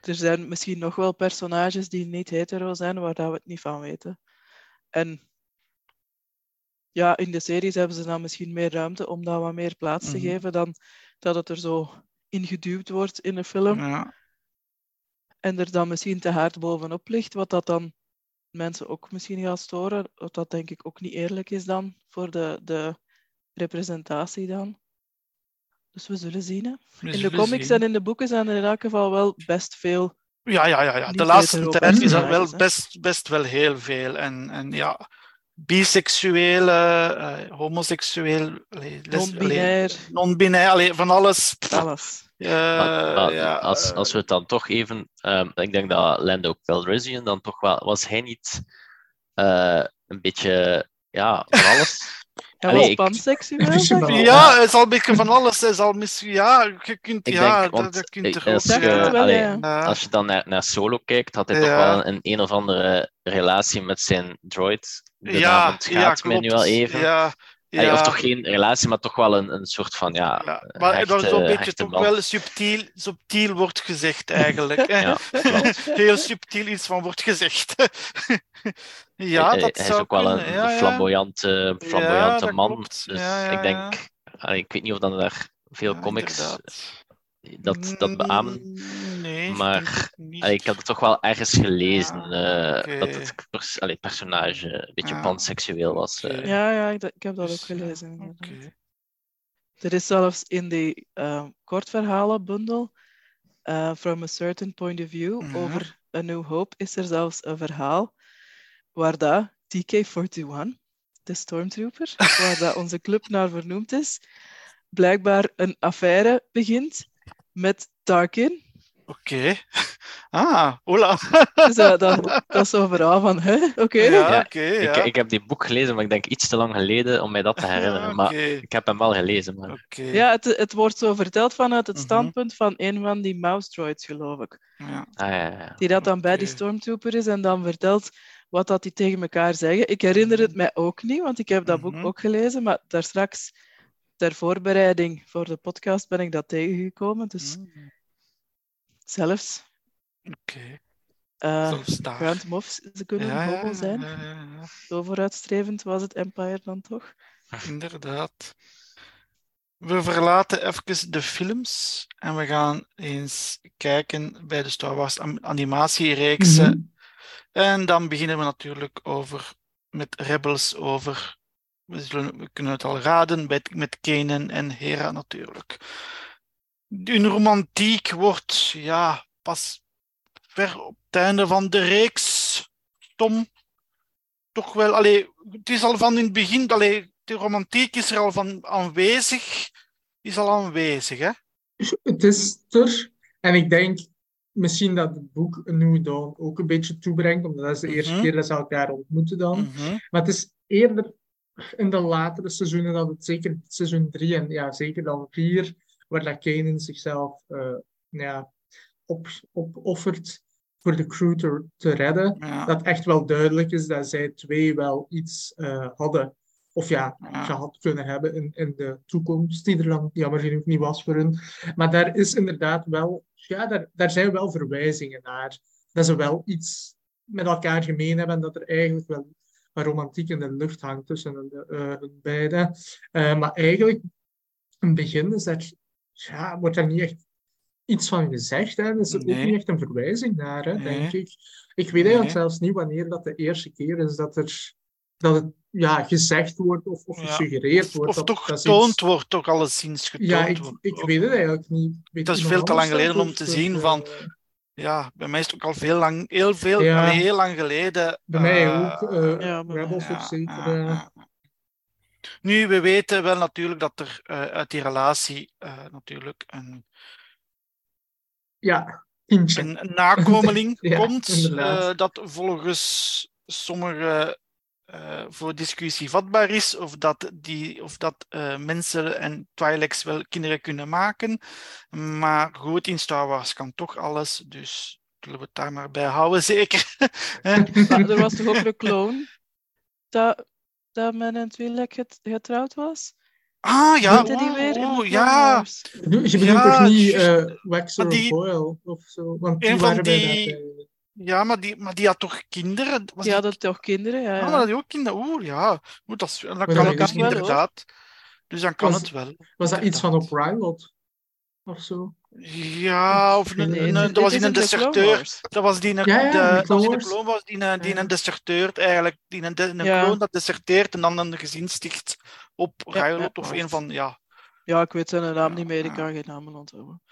er zijn misschien nog wel personages die niet hetero zijn, waar dat we het niet van weten. En ja, in de series hebben ze dan misschien meer ruimte om dat wat meer plaats te Mhm. geven dan dat het er zo ingeduwd wordt in een film. Ja. En er dan misschien te hard bovenop ligt, wat dat dan mensen ook misschien gaat storen. Wat dat denk ik ook niet eerlijk is dan voor de, de representatie dan. Dus we zullen zien. Hè. we In de comics zien. en in de boeken zijn er in elk geval wel best veel. Ja, ja, ja, ja. De laatste tijd is er wel best, best wel heel veel. En, en ja, biseksuele, eh homoseksueel, Non-binair, non-binair, van alles. alles. Eh, Maar- maar ja, als, als we het dan toch even, ehm, ik denk dat Lando Calrissian dan toch wel, was hij niet eh, een beetje, ja, van alles? Hij Allee, was ik- panseksueel. Ja, het is al een beetje van alles. Het is al misschien, ja, je kunt, Ik ja, denk, dat, want dat kunt er als je- het allee, ja. Als je dan naar, naar Solo kijkt, had hij toch wel een, een of andere relatie met zijn droid. De ja, naam ontgaat ja, mij nu wel even. Ja, Allee, ja. Of toch geen relatie, maar toch wel een, een soort van, ja... Ja, een maar hechte- dat is zo'n beetje toch band. wel subtiel, subtiel wordt gezegd eigenlijk. hè. Ja. Heel subtiel iets van wordt gezegd. ja, hij, dat hij zou is ook wel een ja, ja. flamboyante, flamboyante man. klopt. Dus Ja, ja, ik denk... allee, ik weet niet of dan daar veel Ja, comics inderdaad. dat, dat beamen. Mm, Nee, ik Maar. Allee, ik had het toch wel ergens gelezen Ja, eh, dat het pers allee, personage een beetje Ja. panseksueel was. eh. Ja, ja, ik, ik heb dat ook Dus, ja, gelezen. Er is zelfs in die uh, kortverhalenbundel, uh, From a Certain Point of View, Mhm. over A New Hope, is er zelfs een verhaal waar dat TK-41, de stormtrooper, waar dat onze club naar vernoemd is, blijkbaar een affaire begint met Tarkin, Oké. Ah, hola. Dus uh, dat, dat is zo'n verhaal van, hè? Oké. Ja, Ja, oké. ja. Ik, ik heb die boek gelezen, maar ik denk iets te lang geleden om mij dat te herinneren. Maar ik heb hem wel gelezen. Maar... Oké. Ja, het, het wordt zo verteld vanuit het Mhm. standpunt van een van die mouse droids, geloof ik. Ja. Ah, ja, ja. Die dat dan bij die stormtrooper is en dan vertelt wat dat die tegen elkaar zeggen. Ik herinner het mij ook niet, want ik heb dat boek Mhm. ook gelezen, maar daar straks ter voorbereiding voor de podcast ben ik dat tegengekomen. Dus Mm, zelfs Oké. eh Zelfs daar. Grand Moff ze kunnen Ja, een hobbel zijn. ja, ja, ja. Zo vooruitstrevend was het Empire dan toch? Inderdaad. We verlaten even de films en we gaan eens kijken bij de Star Wars animatiereeksen. Mhm. En dan beginnen we natuurlijk over, met Rebels over, we, zullen, we kunnen het al raden, met, met Kanan en Hera natuurlijk. Hun romantiek wordt ja, pas ver op het einde van de reeks. Tom, toch wel, allee, het is al van in het begin, allee, de romantiek is er al van aanwezig, is al aanwezig, hè? Het is er. En ik denk misschien dat het boek A New Dawn ook een beetje toebrengt, omdat dat is de eerste Mhm. keer dat ze elkaar ontmoeten dan. Mhm. Maar het is eerder in de latere seizoenen dat het zeker seizoen 3 en ja, zeker dan 4, waar dat Kanan zichzelf eh, ja, op, opoffert voor de crew te, te redden. Ja, Dat echt wel duidelijk is dat zij twee wel iets eh, hadden. Of ja, Ja. gehad kunnen hebben in, in de toekomst, die er dan jammer genoeg niet was voor hun. Maar daar is inderdaad wel, ja, daar, daar zijn wel verwijzingen naar. Dat ze wel iets met elkaar gemeen hebben en dat er eigenlijk wel wat romantiek in de lucht hangt tussen hun, eh, hun beiden. Eh, maar eigenlijk, in het begin is dat, ja, wordt daar niet echt iets van gezegd. Hè. Er is ook niet echt een verwijzing naar, hè, Nee. denk ik. Ik weet eigenlijk Nee. zelfs niet wanneer dat de eerste keer is dat, er, dat het ja, gezegd wordt of, of Ja. gesuggereerd wordt. of dat- toch dat is getoond iets- wordt, toch alleszins getoond Ja, ik, wordt. ik weet het eigenlijk niet. Weet Dat is veel te lang geleden om te Of- zien van- eh, Ja, bij mij is het ook al veel lang, heel veel, Ja. heel lang geleden. Bij mij eh, ook. eh, Ja, Rebels ja, ook zeker. ja, ja. Nu, we weten wel natuurlijk dat er eh, uit die relatie eh, natuurlijk een, ja, kindje. een, nakomeling Ja, komt, eh, dat volgens sommigen eh, voor discussie vatbaar is, of dat, die, of dat eh, mensen en Twi'leks wel kinderen kunnen maken. Maar goed, in Star Wars kan toch alles, dus zullen we het daar maar bij houden, zeker. Hè? Maar er was toch ook een clone dat, dat met een Twi'lek get- getrouwd was? ah, ja, Heette die weer in de oh, ja. Je bedoelt Ja, toch niet eh Waxer Maar die- of zo? Want die Een van waren bij die- dat, eh, Ja, maar die, maar die had toch kinderen? Was Die hadden toch kinderen? Ja, Ah, ja. maar dat die ook kinderen. Oeh, ja. Oeh, dat is, dan kan dat het dus inderdaad. Dus dan kan Was- het wel. was dat iets van op. Rylot? Of zo? Ja, of een, Nee, een- dat was in een deserteur. Dat was die, een- Ja, ja, de, in de dat was de die, een- die Ja. een deserteurt eigenlijk. Die een, een Ja. dat deserteert en dan een gezin sticht op Ja, Rylot ja. of een van, ja. Ja, ik weet zijn naam Ja, niet meer, ik ja. kan geen namen onthouden.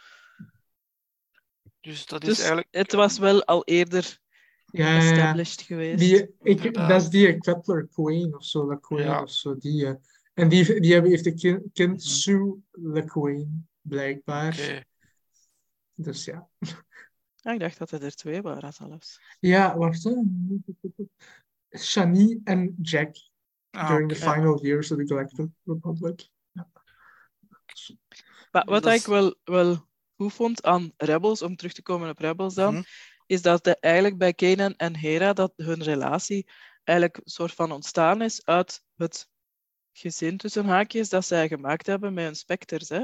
Dus dat is Dus eigenlijk... het was wel al eerder Ja, ja, ja. established geweest. Die, ik, dat is die Quetler Queen of zo, LeQueen Ja. of zo. Die, eh, en die, die hebben, heeft een kind, kind Mhm. Sue LeQueen, blijkbaar. Dus ja. Ah, ik dacht dat er er twee waren zelfs. Ja, wacht. hè. Shani en Jack Ah, during the final years of the Galactic Republic. Maar wat Dat ik wel, wel goed vond aan Rebels, om terug te komen op Rebels dan, Mhm. is dat de, eigenlijk bij Kanan en Hera dat hun relatie eigenlijk een soort van ontstaan is uit het gezin tussen haakjes dat zij gemaakt hebben met hun specters. Hè?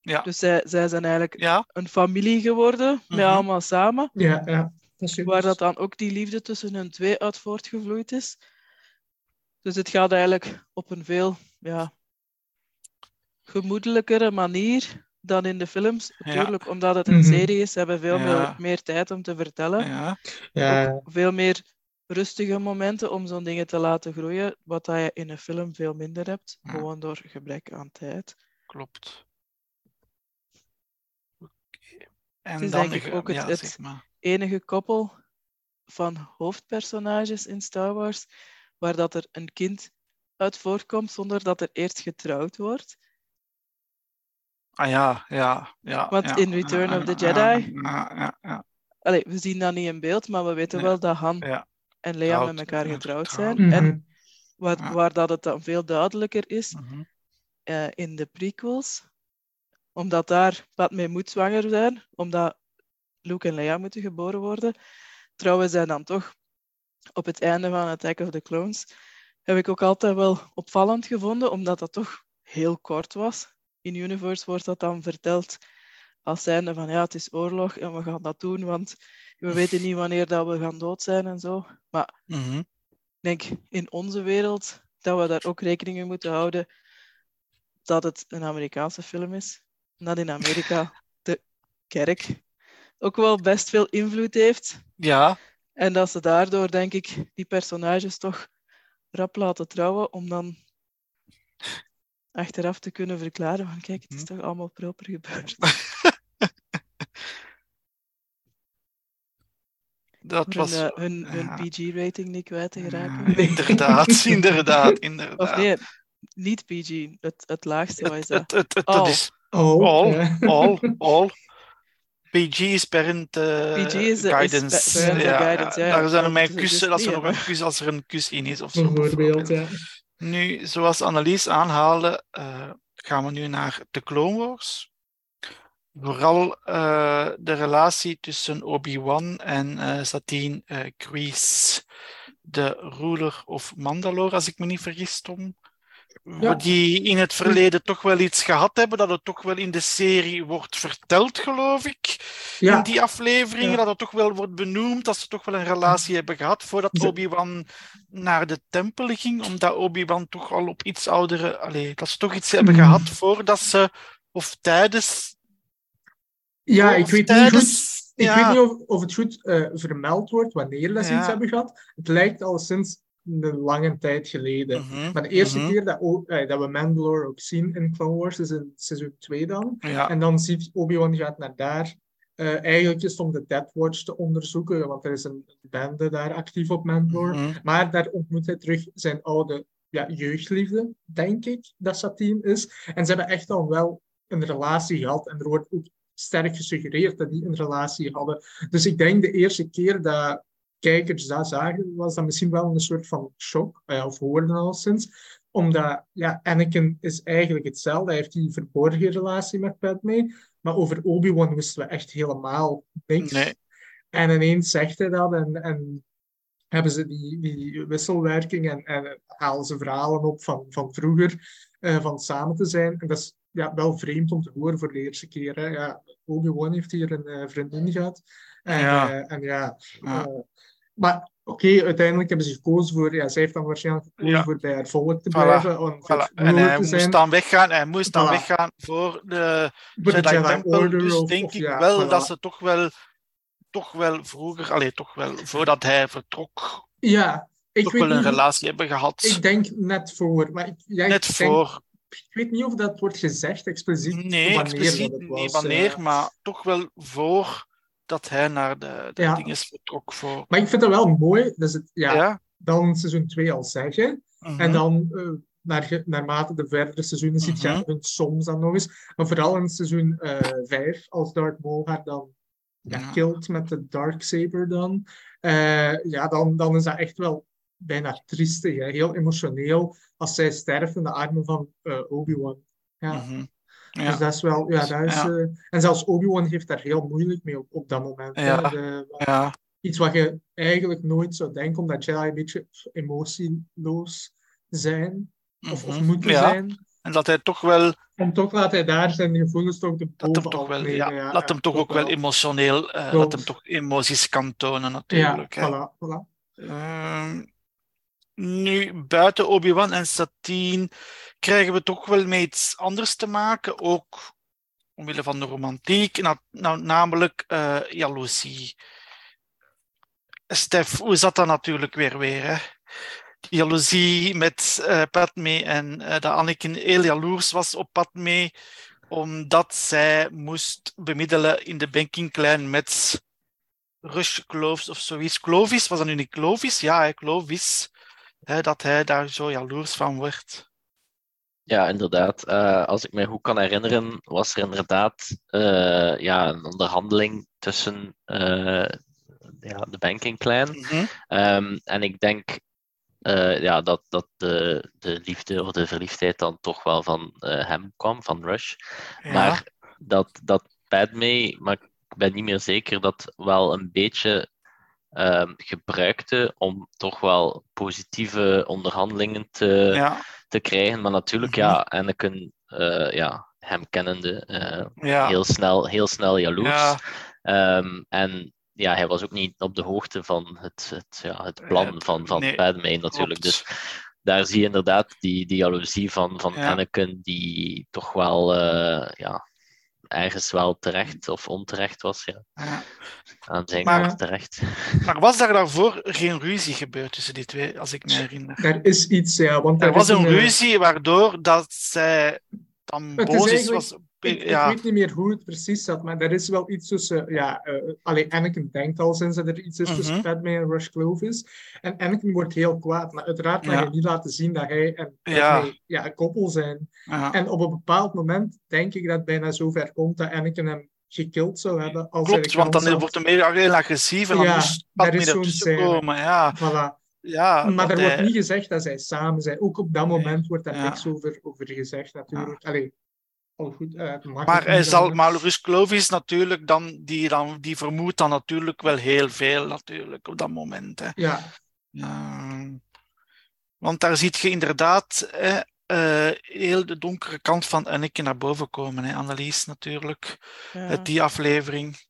Ja. Dus zij, zij zijn eigenlijk Ja, een familie geworden, met Mhm. allemaal samen, Ja, ja. Dat is waar dat dan ook die liefde tussen hun twee uit voortgevloeid is. Dus het gaat eigenlijk op een veel ja, gemoedelijkere manier dan in de films. Ja. Natuurlijk, omdat het een Mhm. serie is, hebben we veel Ja. meer, meer tijd om te vertellen. ja. Veel meer rustige momenten om zo'n dingen te laten groeien, wat dat je in een film veel minder hebt, Ja. gewoon door gebrek aan tijd. Klopt. Oké. En is dan denk ik ook het- ja, het- zeg maar. Enige koppel van hoofdpersonages in Star Wars waar dat er een kind uit voorkomt zonder dat er eerst getrouwd wordt. Ah ja, ja, ja. Want ja. in Return of the Ja, Jedi- Ja, ja, ja. Allee, we zien dat niet in beeld, maar we weten Ja. wel dat Han Ja. en Leia met elkaar getrouwd zijn. Mhm. En waar, Ja. waar dat het dan veel duidelijker is Mhm. eh, in de prequels, omdat daar Padme moet zwanger zijn, omdat Luke en Leia moeten geboren worden, trouwen zij dan toch op het einde van Attack of the Clones. Heb ik ook altijd wel opvallend gevonden, omdat dat toch heel kort was. In Universe wordt dat dan verteld als zijnde van ja, het is oorlog en we gaan dat doen, want we weten niet wanneer dat we gaan dood zijn en zo. Maar Mhm. ik denk in onze wereld dat we daar ook rekening mee moeten houden dat het een Amerikaanse film is. En dat in Amerika de kerk ook wel best veel invloed heeft. Ja, En dat ze daardoor, denk ik, die personages toch rap laten trouwen om dan achteraf te kunnen verklaren van kijk, het is toch allemaal proper gebeurd. dat was... hun, eh, hun, hun ja. PG-rating niet kwijt te geraken. Ja, inderdaad, inderdaad, inderdaad. Of nee, niet PG, het, het laagste Het, dat? het, het, het, All. dat is Oh, all, all, all. PG is parent eh, PG is, eh, is guidance. pa- ja, guidance, ja, Daar zijn er dus kussen, dat er niet, nog een kus als er een kus in is of zo. Bijvoorbeeld, ja. Nu, zoals Annelies aanhaalde, eh, gaan we nu naar de Clone Wars. Vooral eh, de relatie tussen Obi-Wan en eh Satine Grease, de ruler of Mandalore, als ik me niet vergis, Tom. Ja. Die in het verleden toch wel iets gehad hebben, dat het toch wel in de serie wordt verteld, geloof ik. Ja. In die afleveringen, Ja. dat het toch wel wordt benoemd, dat ze toch wel een relatie hebben gehad voordat Obi-Wan naar de tempel ging, omdat Obi-Wan toch al op iets oudere... Allee, dat ze toch iets hebben Mm. gehad voordat ze... Of tijdens... Ja, ik of weet niet goed. Ik ja. weet niet of, of het goed eh, vermeld wordt wanneer dat ze iets hebben gehad. Het lijkt al sinds een lange tijd geleden. Mhm, Maar de eerste mhm. keer dat, O- eh, dat we Mandalore ook zien in Clone Wars is in seizoen 2 dan. Ja, En dan ziet Obi-Wan gaat naar daar. Eh, eigenlijk is het om de Death Watch te onderzoeken, want er is een bende daar actief op Mandalore. mhm. Maar daar ontmoet hij terug zijn oude ja, jeugdliefde, denk ik, dat Satine is. En ze hebben echt al wel een relatie gehad. En er wordt ook sterk gesuggereerd dat die een relatie hadden. Dus ik denk de eerste keer dat kijkers dat zagen, was dat misschien wel een soort van shock, eh, of hoorden al sinds. Omdat ja, Anakin is eigenlijk hetzelfde. Hij heeft die verborgen relatie met Padme. Maar over Obi-Wan wisten we echt helemaal niks. Nee. En ineens zegt hij dat en, en hebben ze die, die wisselwerking en, en halen ze verhalen op van, van vroeger, eh, van samen te zijn. En dat is ja, wel vreemd om te horen voor de eerste keer. Hè. Ja, Obi-Wan heeft hier een eh, vriendin gehad. Ja. en ja, Ja. eh, maar oké, uiteindelijk hebben ze gekozen voor, ja, zij heeft dan waarschijnlijk gekozen Ja. voor bij haar volk te Voilà, blijven, om Voilà. En hij moest zijn. dan weggaan, hij moest dan weggaan voor de Voor de Jedi Jedi Temple. Order Dus of- denk of ik ja, wel dat ze toch wel, toch wel vroeger, allee, toch wel, voordat hij vertrok, Ja, ik toch weet wel een niet, relatie hebben gehad. ik denk net voor, maar ik, ja, ik Net denk- voor. ik weet niet of dat wordt gezegd expliciet Nee, wanneer expliciet dat het was. niet wanneer, eh. maar toch wel voor dat hij naar de, de Ja. dingen vertrok voor. Maar ik vind dat wel mooi, ze het ja, Ja. dan seizoen 2 al zeggen. mhm. En dan, eh, naar, naarmate de verdere seizoenen ziet je Mhm. hun soms dan nog eens. Maar vooral in seizoen 5, als Darth Maul haar dan ja, killt met de Darksaber dan. eh, ja, dan, dan is dat echt wel bijna triestig, hè? heel emotioneel. Als zij sterft in de armen van eh, Obi-Wan. Ja. Mhm. Dus Ja. dat is wel, ja, dat is, Ja. eh, en zelfs Obi-Wan heeft daar heel moeilijk mee op, op dat moment. Ja. De- ja, iets wat je eigenlijk nooit zou denken, omdat Jedi een beetje emotieloos zijn, of, of mhm. moeten Ja. zijn. En dat hij toch wel, En toch laat hij daar zijn gevoelens toch de dat hem toch wel, nemen, ja, dat hem toch ook wel emotioneel, eh, dat hem toch emoties kan tonen Ja, natuurlijk. hè. voilà, voilà. Ehm, nu, buiten Obi-Wan en Satine krijgen we toch wel met iets anders te maken, ook omwille van de romantiek, na- namelijk eh jaloezie. Stef, hoe zat dat natuurlijk weer weer? Hè? Jaloezie met eh Padme en eh, dat Anakin heel jaloers was op Padme, omdat zij moest bemiddelen in de banking klein met Rush Clovis of zoiets. Clovis, was dat nu niet Clovis? Ja, Clovis. Hè, dat hij daar zo jaloers van werd. Ja, inderdaad. Uh, als ik me goed kan herinneren, was er inderdaad uh, ja, een onderhandeling tussen uh, ja, de banking clan. Mm -hmm. um, en ik denk ja, dat, dat de, de liefde of de verliefdheid dan toch wel van hem kwam, van Rush. Ja. Maar dat, dat Padme, maar ik ben niet meer zeker, dat wel een beetje um, gebruikte om toch wel positieve onderhandelingen te, ja. te krijgen. Maar natuurlijk, mm -hmm. ja, Anakin, uh, ja, hem kennende, uh, ja. heel, snel, heel snel jaloers. Ja. Um, en ja, hij was ook niet op de hoogte van het, het, ja, het plan van, van nee, Padme natuurlijk. Dus daar zie je inderdaad die, die jaloezie van, van Anakin, die toch wel uh, ja, ergens wel terecht of onterecht was. Ja. ja. Aan zijn maar, kant terecht. Maar was daar daarvoor geen ruzie gebeurd tussen die twee, als ik me herinner? Er is iets, ja. Want er was een, een ruzie waardoor dat zij dan boos is. Was, ik, ja. ik, weet niet meer hoe het precies zat, maar er is wel iets tussen. Ja, uh, alleen Anakin denkt al sinds dat er iets is tussen -hmm. Padme en Rush Clovis. En Anakin wordt heel kwaad, maar uiteraard kan Ja. je niet laten zien dat hij en Ja. Ja, een koppel zijn. En op een bepaald moment denk ik dat het bijna zover komt dat Anakin hem gekild zou hebben. Als Klopt, want dan had. wordt hij meer heel agressief en dan Ja, moest Padme ertussen komen. Ja, Voilà. ja, Maar er wordt niet gezegd dat zij samen zijn. Ook op dat moment wordt daar niks over, over gezegd, natuurlijk. Allee, al goed. eh, Maar hij zal, anders. maar Rus Clovis natuurlijk, dan, die, dan, die vermoedt dan natuurlijk wel heel veel natuurlijk, op dat moment. Hè. Ja, Ja. want daar ziet je inderdaad hè, eh, heel de donkere kant van Anakin naar boven komen, hè, Annelies natuurlijk, Ja. uit die aflevering.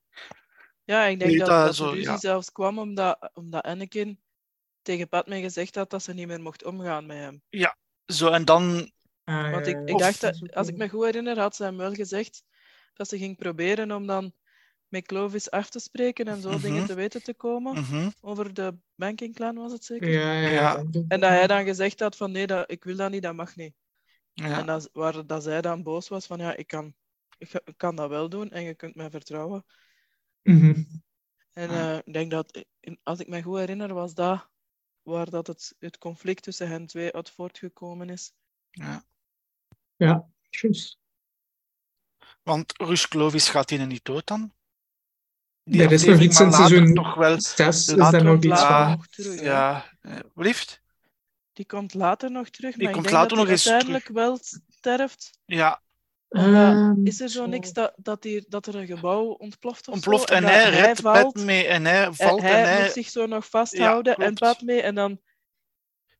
Ja, ik denk Nee, dat, dat dat zo, de ruzie ja. zelfs kwam omdat, omdat Anakin tegen Padme gezegd had dat ze niet meer mocht omgaan met hem. Zo, en dan, Ah, Want ik, ja, ik dacht, Dat als ik me goed herinner, had ze hem wel gezegd dat ze ging proberen om dan met Clovis af te spreken en zo Mhm. dingen te weten te komen. mhm, Over de banking clan was het zeker? Ja, ja, Ja. En dat hij dan gezegd had van nee, dat, ik wil dat niet, dat mag niet. ja, En dat, waar, dat zij dan boos was van ja, ik kan, ik, ik kan dat wel doen en je kunt mij vertrouwen. Mhm. En Ja. eh, ik denk dat, als ik me goed herinner, was dat waar dat het, het conflict tussen hen twee uit voortgekomen is. ja. Ja, juist. Want Rus Clovis gaat hier niet dood dan? Die Er is nog iets in later seizoen toch wel, 6 is daar nog komt iets van. terug. ja, eh, liefst? Die komt later nog terug, Die maar komt ik denk later dat nog hij eens uiteindelijk wel sterft. Ja, Ehm, is er zo zo. niks dat, dat, hier, dat er een gebouw ontploft of ontploft zo, en dat hij redt valt, Padme en hij en valt en hij hij... moet zich zo nog vasthouden en klopt. Padme en dan...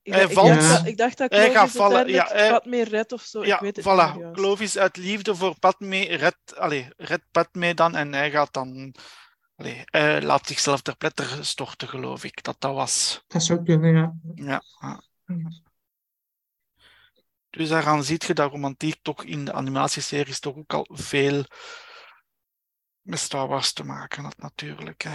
Ik, Hij ik valt. dacht dat, ik dacht dat Hij gaat Clovis vallen, ja, hij- Padme redt of zo. Ja, ik weet het niet voilà. juist. Clovis uit liefde voor Padme redt, allee, redt Padme dan en hij gaat dan... Allee, hij laat zichzelf ter pletter storten, geloof ik. Dat dat was. Dat zou kunnen, ja. Ja. ja. Dus daaraan ziet je dat romantiek toch in de animatieseries toch ook al veel met Star Wars te maken had, natuurlijk. Hè.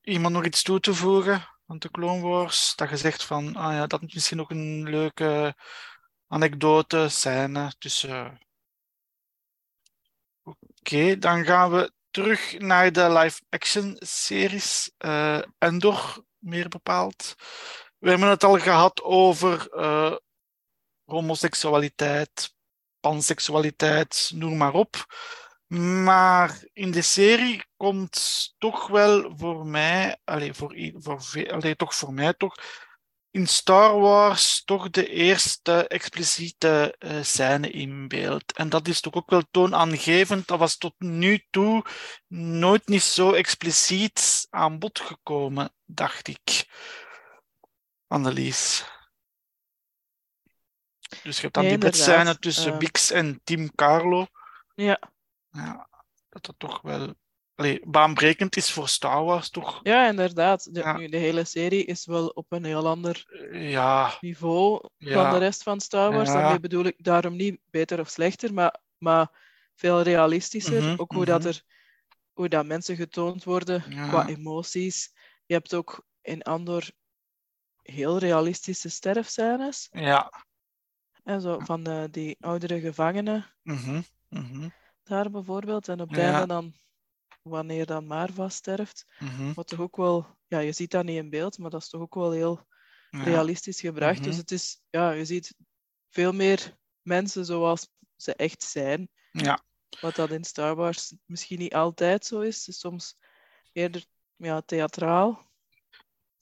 Iemand nog iets toe te voegen aan de Clone Wars? Dat je zegt van, ah ja, dat is misschien nog een leuke anekdote, scène tussen... Oké, dan gaan we terug naar de live-action series. eh Endor, meer bepaald. We hebben het al gehad over eh, homoseksualiteit, panseksualiteit, noem maar op. Maar in de serie komt toch wel voor mij, allee, voor, voor, allee, toch voor mij toch, in Star Wars toch de eerste expliciete eh, scène in beeld. En dat is toch ook wel toonaangevend. Dat was tot nu toe nooit niet zo expliciet aan bod gekomen, dacht ik. Annelies. Dus je hebt dan Nee, die bedscène tussen Eh. Bix en Team Carlo. Ja. Ja, dat dat toch wel allee, baanbrekend is voor Star Wars, toch? ja, inderdaad. De, Ja. nu, de hele serie is wel op een heel ander Eh, Ja, niveau ja, de rest van Star Wars. Daarmee bedoel ik daarom niet beter of slechter, maar, maar veel realistischer. Mhm, ook hoe, dat mhm. er, hoe dat mensen getoond worden qua emoties. Je hebt ook in Andor heel realistische sterfscènes. ja. En zo van eh, die oudere gevangenen mhm, daar bijvoorbeeld. En op het Ja. einde dan, wanneer dan Marva sterft. mhm. Wat toch ook wel, ja, je ziet dat niet in beeld, maar dat is toch ook wel heel realistisch gebracht. Mhm. Dus het is, ja, je ziet veel meer mensen zoals ze echt zijn. Ja. Wat dat in Star Wars misschien niet altijd zo is. Soms eerder ja, theatraal.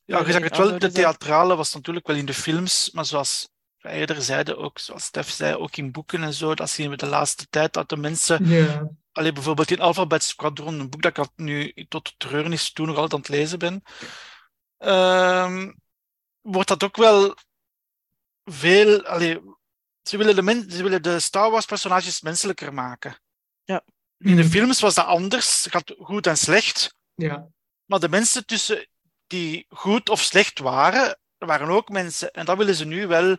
Ja, je zag het wel, de theatrale was natuurlijk wel in de films, maar zoals eerder zeiden, ook zoals Stef zei, ook in boeken en zo, dat zien we de laatste tijd, dat de mensen, allee, bijvoorbeeld in Alphabet Squadron, een boek dat ik nu tot treurnis toen nog altijd aan het lezen ben, ehm, wordt dat ook wel veel, allee, ze willen de, men, ze willen de Star Wars personages menselijker maken. Ja. In de Mhm. films was dat anders, gaat goed en slecht, ja, maar de mensen tussen die goed of slecht waren, waren ook mensen. En dat willen ze nu wel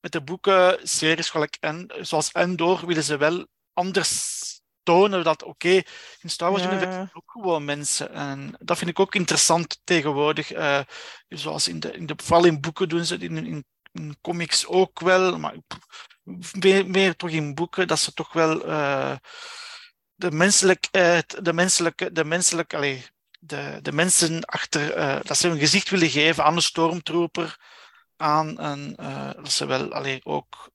met de boeken, series gelijk en, zoals Endor, willen ze wel anders tonen dat, oké, in Star Wars Ja. Ook gewoon mensen. En dat vind ik ook interessant tegenwoordig. eh, zoals in de, in de, vooral in boeken doen ze het, in, in, in comics ook wel, maar meer, meer toch in boeken, dat ze toch wel eh, de menselijkheid, de menselijke, de menselijke, allee, de, de mensen achter, eh, dat ze een gezicht willen geven aan een stormtrooper, aan een, eh, dat ze wel allee, ook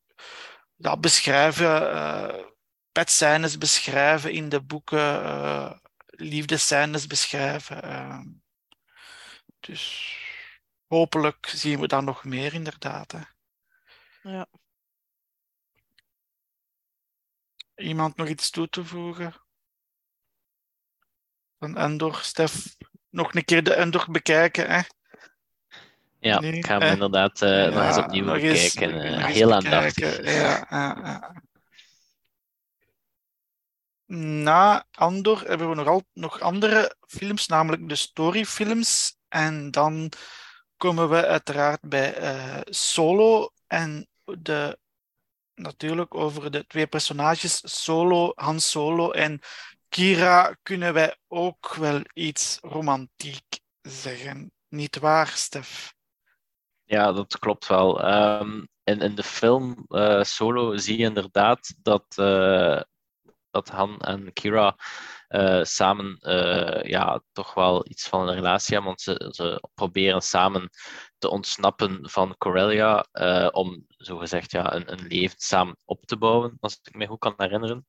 dat beschrijven, eh petscènes beschrijven in de boeken, eh liefdescènes beschrijven. dus hopelijk zien we daar nog meer inderdaad. Hè. Ja. Iemand nog iets toe te voegen? Van Endor, Stef, nog een keer de Endor bekijken. Hè? Ja, Nee, ik ga hem eh, inderdaad eh, nog eens opnieuw nog eens- bekijken. eh, nog heel aandachtig. Ja, ja, ja. Na Andor hebben we nogal nog andere films, namelijk de storyfilms. En dan komen we uiteraard bij Solo en de, natuurlijk over de twee personages, Solo, Han Solo en Kira, kunnen wij ook wel iets romantiek zeggen. Niet waar, Stef? Ja, dat klopt wel. Ehm, in, in de film eh, Solo zie je inderdaad dat, eh, dat Han en Kira eh, samen ja, toch wel iets van een relatie hebben, want ze, ze proberen samen te ontsnappen van Corellia om zogezegd ja, een, een leven samen op te bouwen, als ik me goed kan herinneren.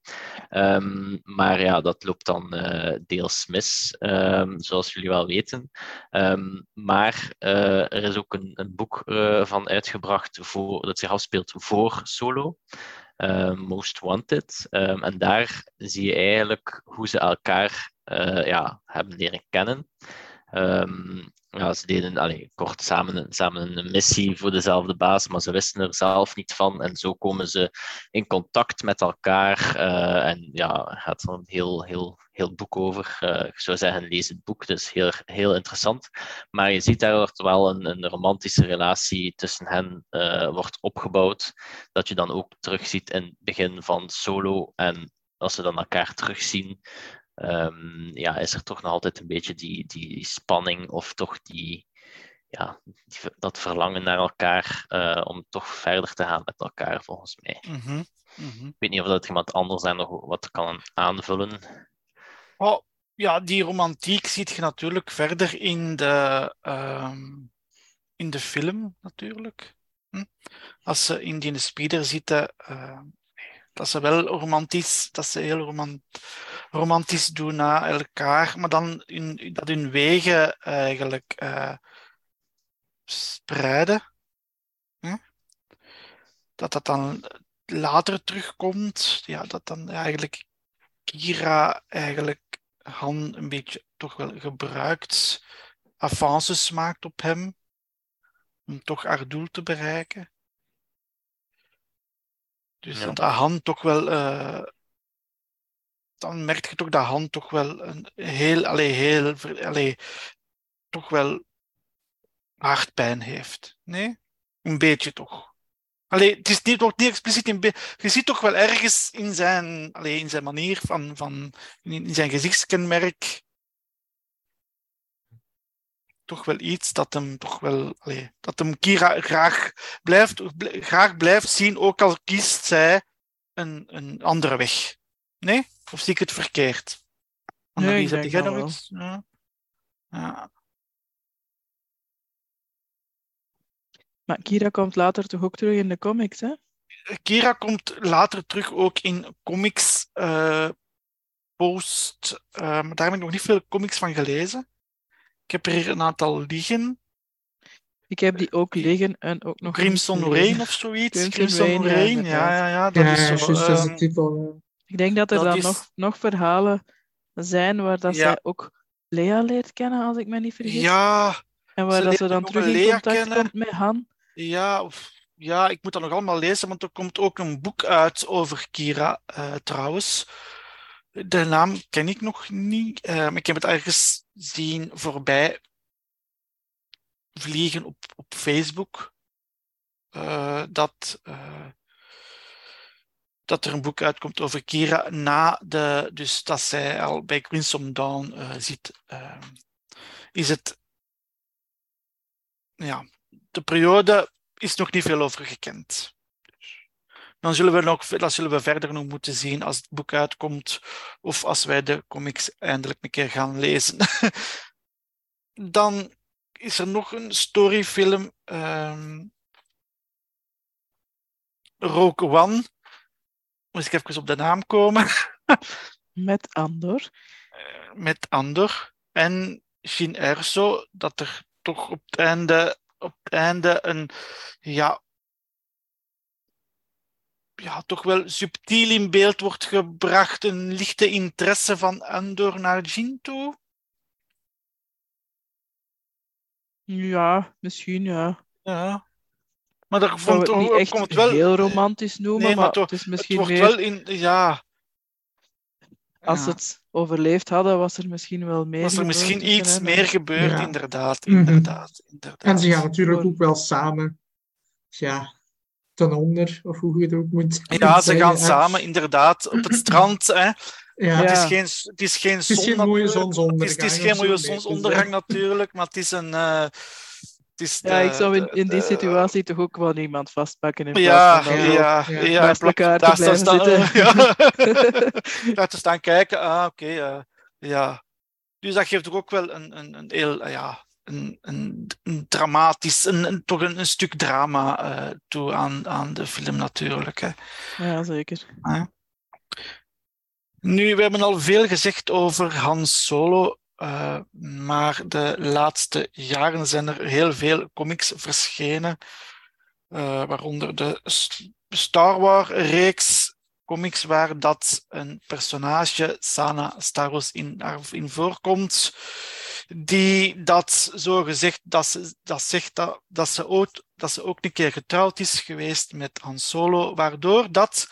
Ehm, maar ja, dat loopt dan eh, deels mis, ehm, zoals jullie wel weten. Ehm, maar eh, er is ook een, een boek eh, van uitgebracht voor, dat zich afspeelt voor Solo. Most Wanted. En daar zie je eigenlijk hoe ze elkaar ja, hebben leren kennen. Ja, ze deden allee, kort samen, samen een missie voor dezelfde baas, maar ze wisten er zelf niet van. En zo komen ze in contact met elkaar. eh, en ja, er gaat een heel, heel, heel boek over. Eh, ik zou zeggen, lees het boek, dus heel, heel interessant. Maar je ziet daar wordt wel een, een romantische relatie tussen hen eh, wordt opgebouwd. Dat je dan ook terugziet in het begin van Solo. En als ze dan elkaar terugzien, ehm, ja, is er toch nog altijd een beetje die, die spanning of toch die, ja, die, dat verlangen naar elkaar eh, om toch verder te gaan met elkaar, volgens mij. Mhm, mhm. Ik weet niet of dat iemand anders daar nog wat kan aanvullen. Oh, ja, die romantiek ziet je natuurlijk verder in de, ehm, in de film, natuurlijk. Hm? Als ze in die speeder zitten, eh, dat ze wel romantisch, dat ze heel roman- romantisch doen naar elkaar, maar dan dat hun wegen eigenlijk eh, spreiden. Dat dat dan later terugkomt, ja, dat dan eigenlijk Kira eigenlijk Han een beetje toch wel gebruikt, avances maakt op hem, om toch haar doel te bereiken. Dus Ja. dat Han toch wel, eh, dan merk je toch dat Han toch wel een heel, allee, heel, allee, toch wel hartpijn heeft. Nee? Een beetje toch. Allee, het is niet, wordt niet expliciet in Je ziet toch wel ergens in zijn, allee, in zijn manier van, van in, in zijn gezichtskenmerk toch wel iets dat hem toch wel, allee, dat hem Kira graag blijft, bl- graag blijft zien, ook al kiest zij een, een andere weg. Nee? Of zie ik het verkeerd? Nee, Annelies, ik heb denk jij nog iets? Ja. Ja. Maar Kira komt later toch ook terug in de comics, hè? Kira komt later terug ook in comics uh, post. Uh, maar daar heb ik nog niet veel comics van gelezen. Ik heb er hier een aantal liggen. Ik heb die ook liggen en ook nog. Crimson Rain of zoiets. Crimson, Rain, Rain, ja, ja, ja. Dat ja, is zo, juist, dat is de titel. Ik denk dat er Dat dan is- nog, nog verhalen zijn waar dat Ja. zij ook Lea leert kennen, als ik me niet vergis. ja, en waar ze dat ze dan terug in Lea contact kennen. komt met Han. ja, of- ja, ik moet dat nog allemaal lezen, want er komt ook een boek uit over Kira eh, trouwens. De naam ken ik nog niet, maar ik heb het ergens zien voorbij vliegen op, op Facebook. eh, dat, eh, dat er een boek uitkomt over Kira na de, dus dat zij al bij Crimson Dawn eh, zit. is het, ja, de periode is nog niet veel over gekend. Dan zullen we nog, dat zullen we verder nog moeten zien als het boek uitkomt of als wij de comics eindelijk een keer gaan lezen. Dan is er nog een storyfilm, ehm Rogue One. Moest ik even op de naam komen. Met Andor. Eh, met Andor en Shin Erso, dat er toch op het einde, op het einde een, ja, ja, toch wel subtiel in beeld wordt gebracht, een lichte interesse van Andor naar Jin toe. Ja, misschien ja. Ja. Maar daar zou komt, het niet echt komt wel, heel romantisch noemen, Nee, maar maar, toch, het is het misschien wordt meer... wel in, ja. Als Ja. ze het overleefd hadden, was er misschien wel meer was er gebeurd misschien iets meer gebeurd, Ja. inderdaad, Mhm. inderdaad, inderdaad. En ze gaan natuurlijk ook wel samen, ja, ten onder, of hoe je het ook moet Ja, ze gaan samen inderdaad op het strand. Hè. Ja, Het, Ja. is geen, het is geen Het is zon geen mooie zonsondergang. Het is, het is of geen mooie zonsondergang natuurlijk, maar het is een. eh, het is Ja, ik zou in, die de- situatie toch ook wel iemand vastpakken in plaats Ja, van ja, ja, ja. ja, te daar blijven staan, zitten. Ja. Daar te staan kijken, ah, oké. eh, ja. Dus dat geeft toch ook wel een, een, een heel, ja, een, een, een dramatisch, een, een- toch een, stuk drama eh, toe aan, aan de film natuurlijk. Hè. Ja, zeker. Nu, we hebben al veel gezegd over Han Solo, eh, maar de laatste jaren zijn er heel veel comics verschenen, eh, waaronder de Star Wars-reeks comics waar dat een personage, Sana Starros, in, in voorkomt, die dat zo gezegd, dat, ze, dat zegt dat, dat, ze ook, dat ze ook een keer getrouwd is geweest met Han Solo, waardoor dat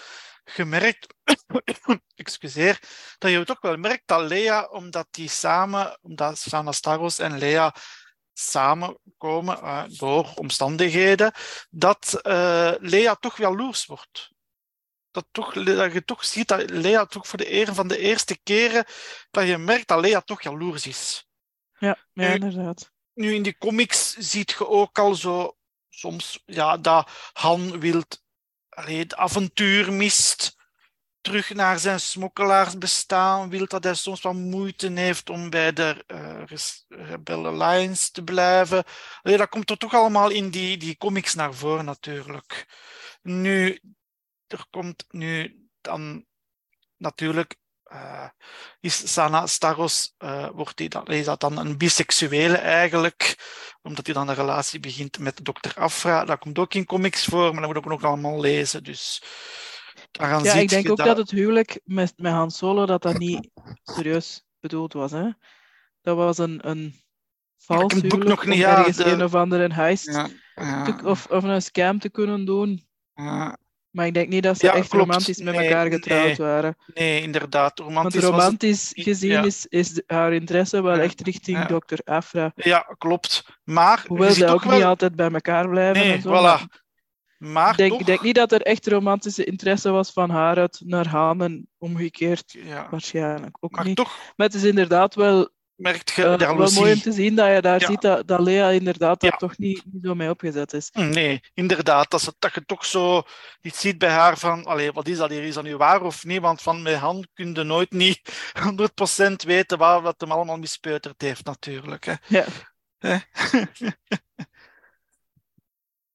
gemerkt, excuseer, dat je toch wel merkt dat Lea, omdat die samen, omdat Sana Starros en Lea samenkomen eh, door omstandigheden, dat eh, Lea toch jaloers wordt. Dat, toch, dat je toch ziet dat Lea toch voor de een van de eerste keren dat je merkt dat Lea toch jaloers is. Ja, ja Nu- inderdaad. Nu in die comics ziet je ook al zo soms ja, dat Han wilt, allee, het avontuur mist, terug naar zijn smokkelaarsbestaan, wil dat hij soms wat moeite heeft om bij de eh, Res- Rebel Alliance te blijven. Allee, dat komt er toch allemaal in die, die comics naar voren natuurlijk. Nu, er komt nu dan natuurlijk eh, is Sana Starros, eh, wordt die dan, is dat dan een biseksuele eigenlijk, omdat hij dan een relatie begint met Dr. Afra. Dat komt ook in comics voor, maar dat moet ik ook nog allemaal lezen. Dus daaraan Ja, ik denk ook dat het huwelijk met, met Han Solo dat dat niet serieus bedoeld was. Hè? Dat was een, een vals boek huwelijk nog niet, om ja, ergens de- een of andere heist Ja, ja, te- of, of een scam te kunnen doen. ja. Maar ik denk niet dat ze Ja, echt klopt. romantisch met Nee, elkaar getrouwd nee. waren. nee, inderdaad. Want Romantisch was het- romantisch gezien ja. is, is haar interesse wel Ja, echt richting. Dr. Afra. Ja, klopt. Maar Hoewel ze ook wel... niet altijd bij elkaar blijven. Nee, en zo, voilà. maar Maar Ik denk, toch... denk niet dat er echt romantische interesse was van haar uit naar Han en omgekeerd Ja. waarschijnlijk ook Maar niet. toch Maar het is inderdaad wel, merkt je eh, wel mooi om te zien dat je daar Ja. ziet dat, dat Lea inderdaad daar toch niet, niet zo mee opgezet is. Nee, inderdaad. Dat, ze, dat je toch zo iets ziet bij haar van, allee, wat is dat hier? Is dat nu waar of niet? Want van mijn hand kun je nooit niet 100% weten wat, wat hem allemaal mispeuterd heeft, natuurlijk. Hè. Ja.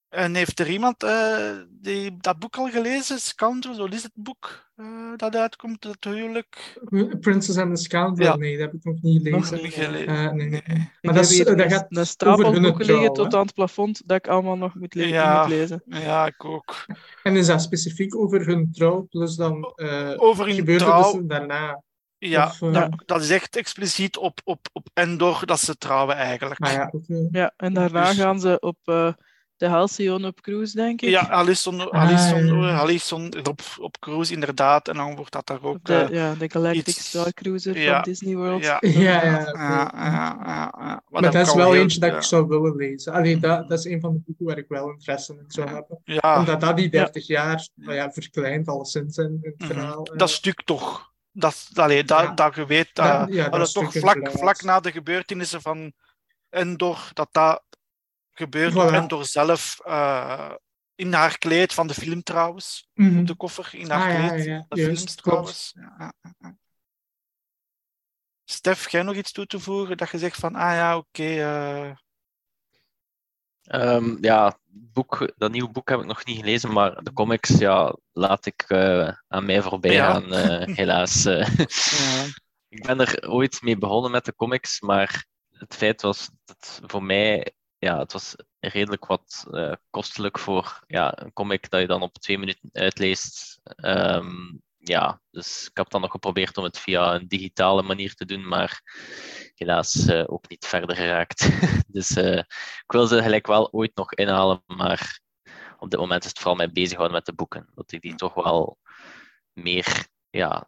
En heeft er iemand uh, die, dat boek al gelezen? Scoundrels, wat is het boek uh, dat uitkomt, het huwelijk? Princess and the Scoundrel? Ja. Nee, dat heb ik nog niet gelezen. Nog niet gelezen. Uh, nee, nee. Maar ik dat, is, dat gaat een stapel boeken liggen tot aan het plafond dat ik allemaal nog moet, le ja, moet lezen. Ja, ik ook. En is dat specifiek over hun trouw, plus dan over hun gebeurtenissen trouw... daarna? Ja, of, uh... dat, dat, is echt expliciet op, op, op Endor dat ze trouwen eigenlijk. Ah, ja, okay. ja, en daarna dus... gaan ze op uh, de Halcyon op cruise, denk ik. Ja, Alison, ah, Alison, ja. Alison op, op cruise, inderdaad. En dan wordt dat daar ook... De, uh, ja, de Galactic iets... Star Cruiser ja, van Disney World. Ja, ja, ja. ja, ja, ja Maar, dat is wel eentje dat ik zou willen lezen. Allee, dat, dat is een van de boeken waar ik wel interesse in zou hebben. Omdat dat die 30 jaar nou ja, verkleint, alleszins in, in het verhaal. Mm. Dat stuk toch dat, allee, dat, ja. dat je weet dat, Ja, ja, dat dat het toch vlak, vlak na de gebeurtenissen van Endor, dat dat gebeurt Voilà. door zelf eh, in haar kleed van de film trouwens. Mhm. Op de koffer in haar Ah, kleed. ja, ja. De Juist, films klopt. trouwens. Ja. Stef, jij nog iets toe te voegen? Dat je zegt van, ah ja, oké. eh, Ehm, ja, boek, dat nieuwe boek heb ik nog niet gelezen, maar de comics ja, laat ik eh, aan mij voorbij Ja. gaan, eh, helaas. eh. ja. ik ben er ooit mee begonnen met de comics, maar het feit was dat voor mij, ja, het was redelijk wat eh, kostelijk voor ja, een comic dat je dan op twee minuten uitleest. Ehm, ja, dus ik heb dan nog geprobeerd om het via een digitale manier te doen, maar helaas eh, ook niet verder geraakt. dus eh, ik wil ze gelijk wel ooit nog inhalen, maar op dit moment is het vooral mij bezighouden met de boeken. Dat ik die toch wel meer, ja,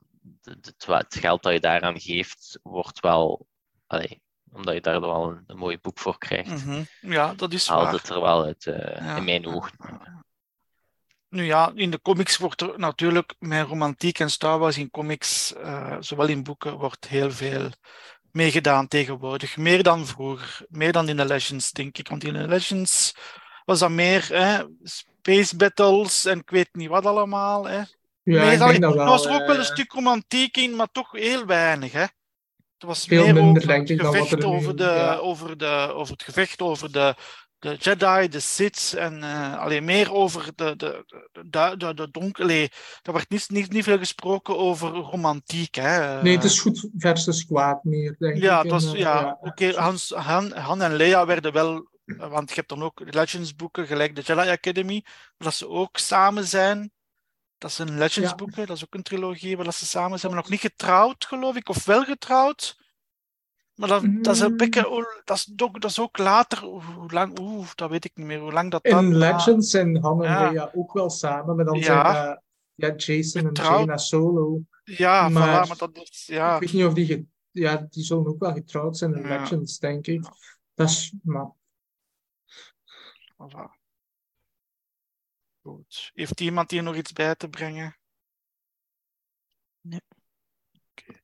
het geld dat je daaraan geeft, wordt wel, allee, omdat je daar wel een, een mooi boek voor krijgt, Mhm. ja, dat is haalt waar. het er wel uit, eh, Ja. in mijn ogen. Nu ja, in de comics wordt er natuurlijk met romantiek en Star Wars in comics, eh, zowel in boeken, wordt heel veel meegedaan tegenwoordig. Meer dan vroeger, meer dan in de Legends, denk ik. Want in de Legends was dat meer hè, space battles en ik weet niet wat allemaal. Hè. Ja, Nee, ik allee, denk dat wel. er was er ook wel een eh, stuk romantiek in, maar toch heel weinig. Hè. Het was Veel meer minder, over denk het ik, dan wat gevecht er nu- over, de, ja. over, de, over het gevecht over de, de Jedi, de Sith en eh, alleen meer over de, de, de, de, de, de donker. allee, er werd niet, niet, niet veel gesproken over romantiek. Hè. Nee, het is goed versus kwaad meer, denk ik. Ja, het was, eh, ja, oké. Hans, Han, Han en Leia werden wel, eh, want je hebt dan ook Legends boeken, gelijk de Jedi Academy, dat ze ook samen zijn. Dat zijn Legends Ja. boeken, dat is ook een trilogie waar dat ze samen zijn, maar nog niet getrouwd, geloof ik, of wel getrouwd. Maar dat, dat, is, een Mm. beetje, hoe- dat, is ook, dat is ook later, hoe lang, oeh, dat weet ik niet meer, hoe lang dat dan... In Legends zijn Han en Ja. Ook wel samen, maar dan Ja. zijn dat ja, Jason en. Jaina solo. Ja, maar- voilà, maar dat is, ja. Ik weet niet of die... Ja, die zullen ook wel getrouwd zijn in. Legends, denk ik. Dat is... Maar, Voilà. Goed. Heeft iemand hier nog iets bij te brengen? Nee. Oké.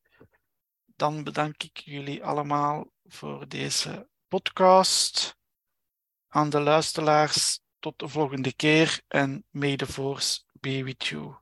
Dan bedank ik jullie allemaal voor deze podcast. Aan de luisteraars, tot de volgende keer en may the force be with you.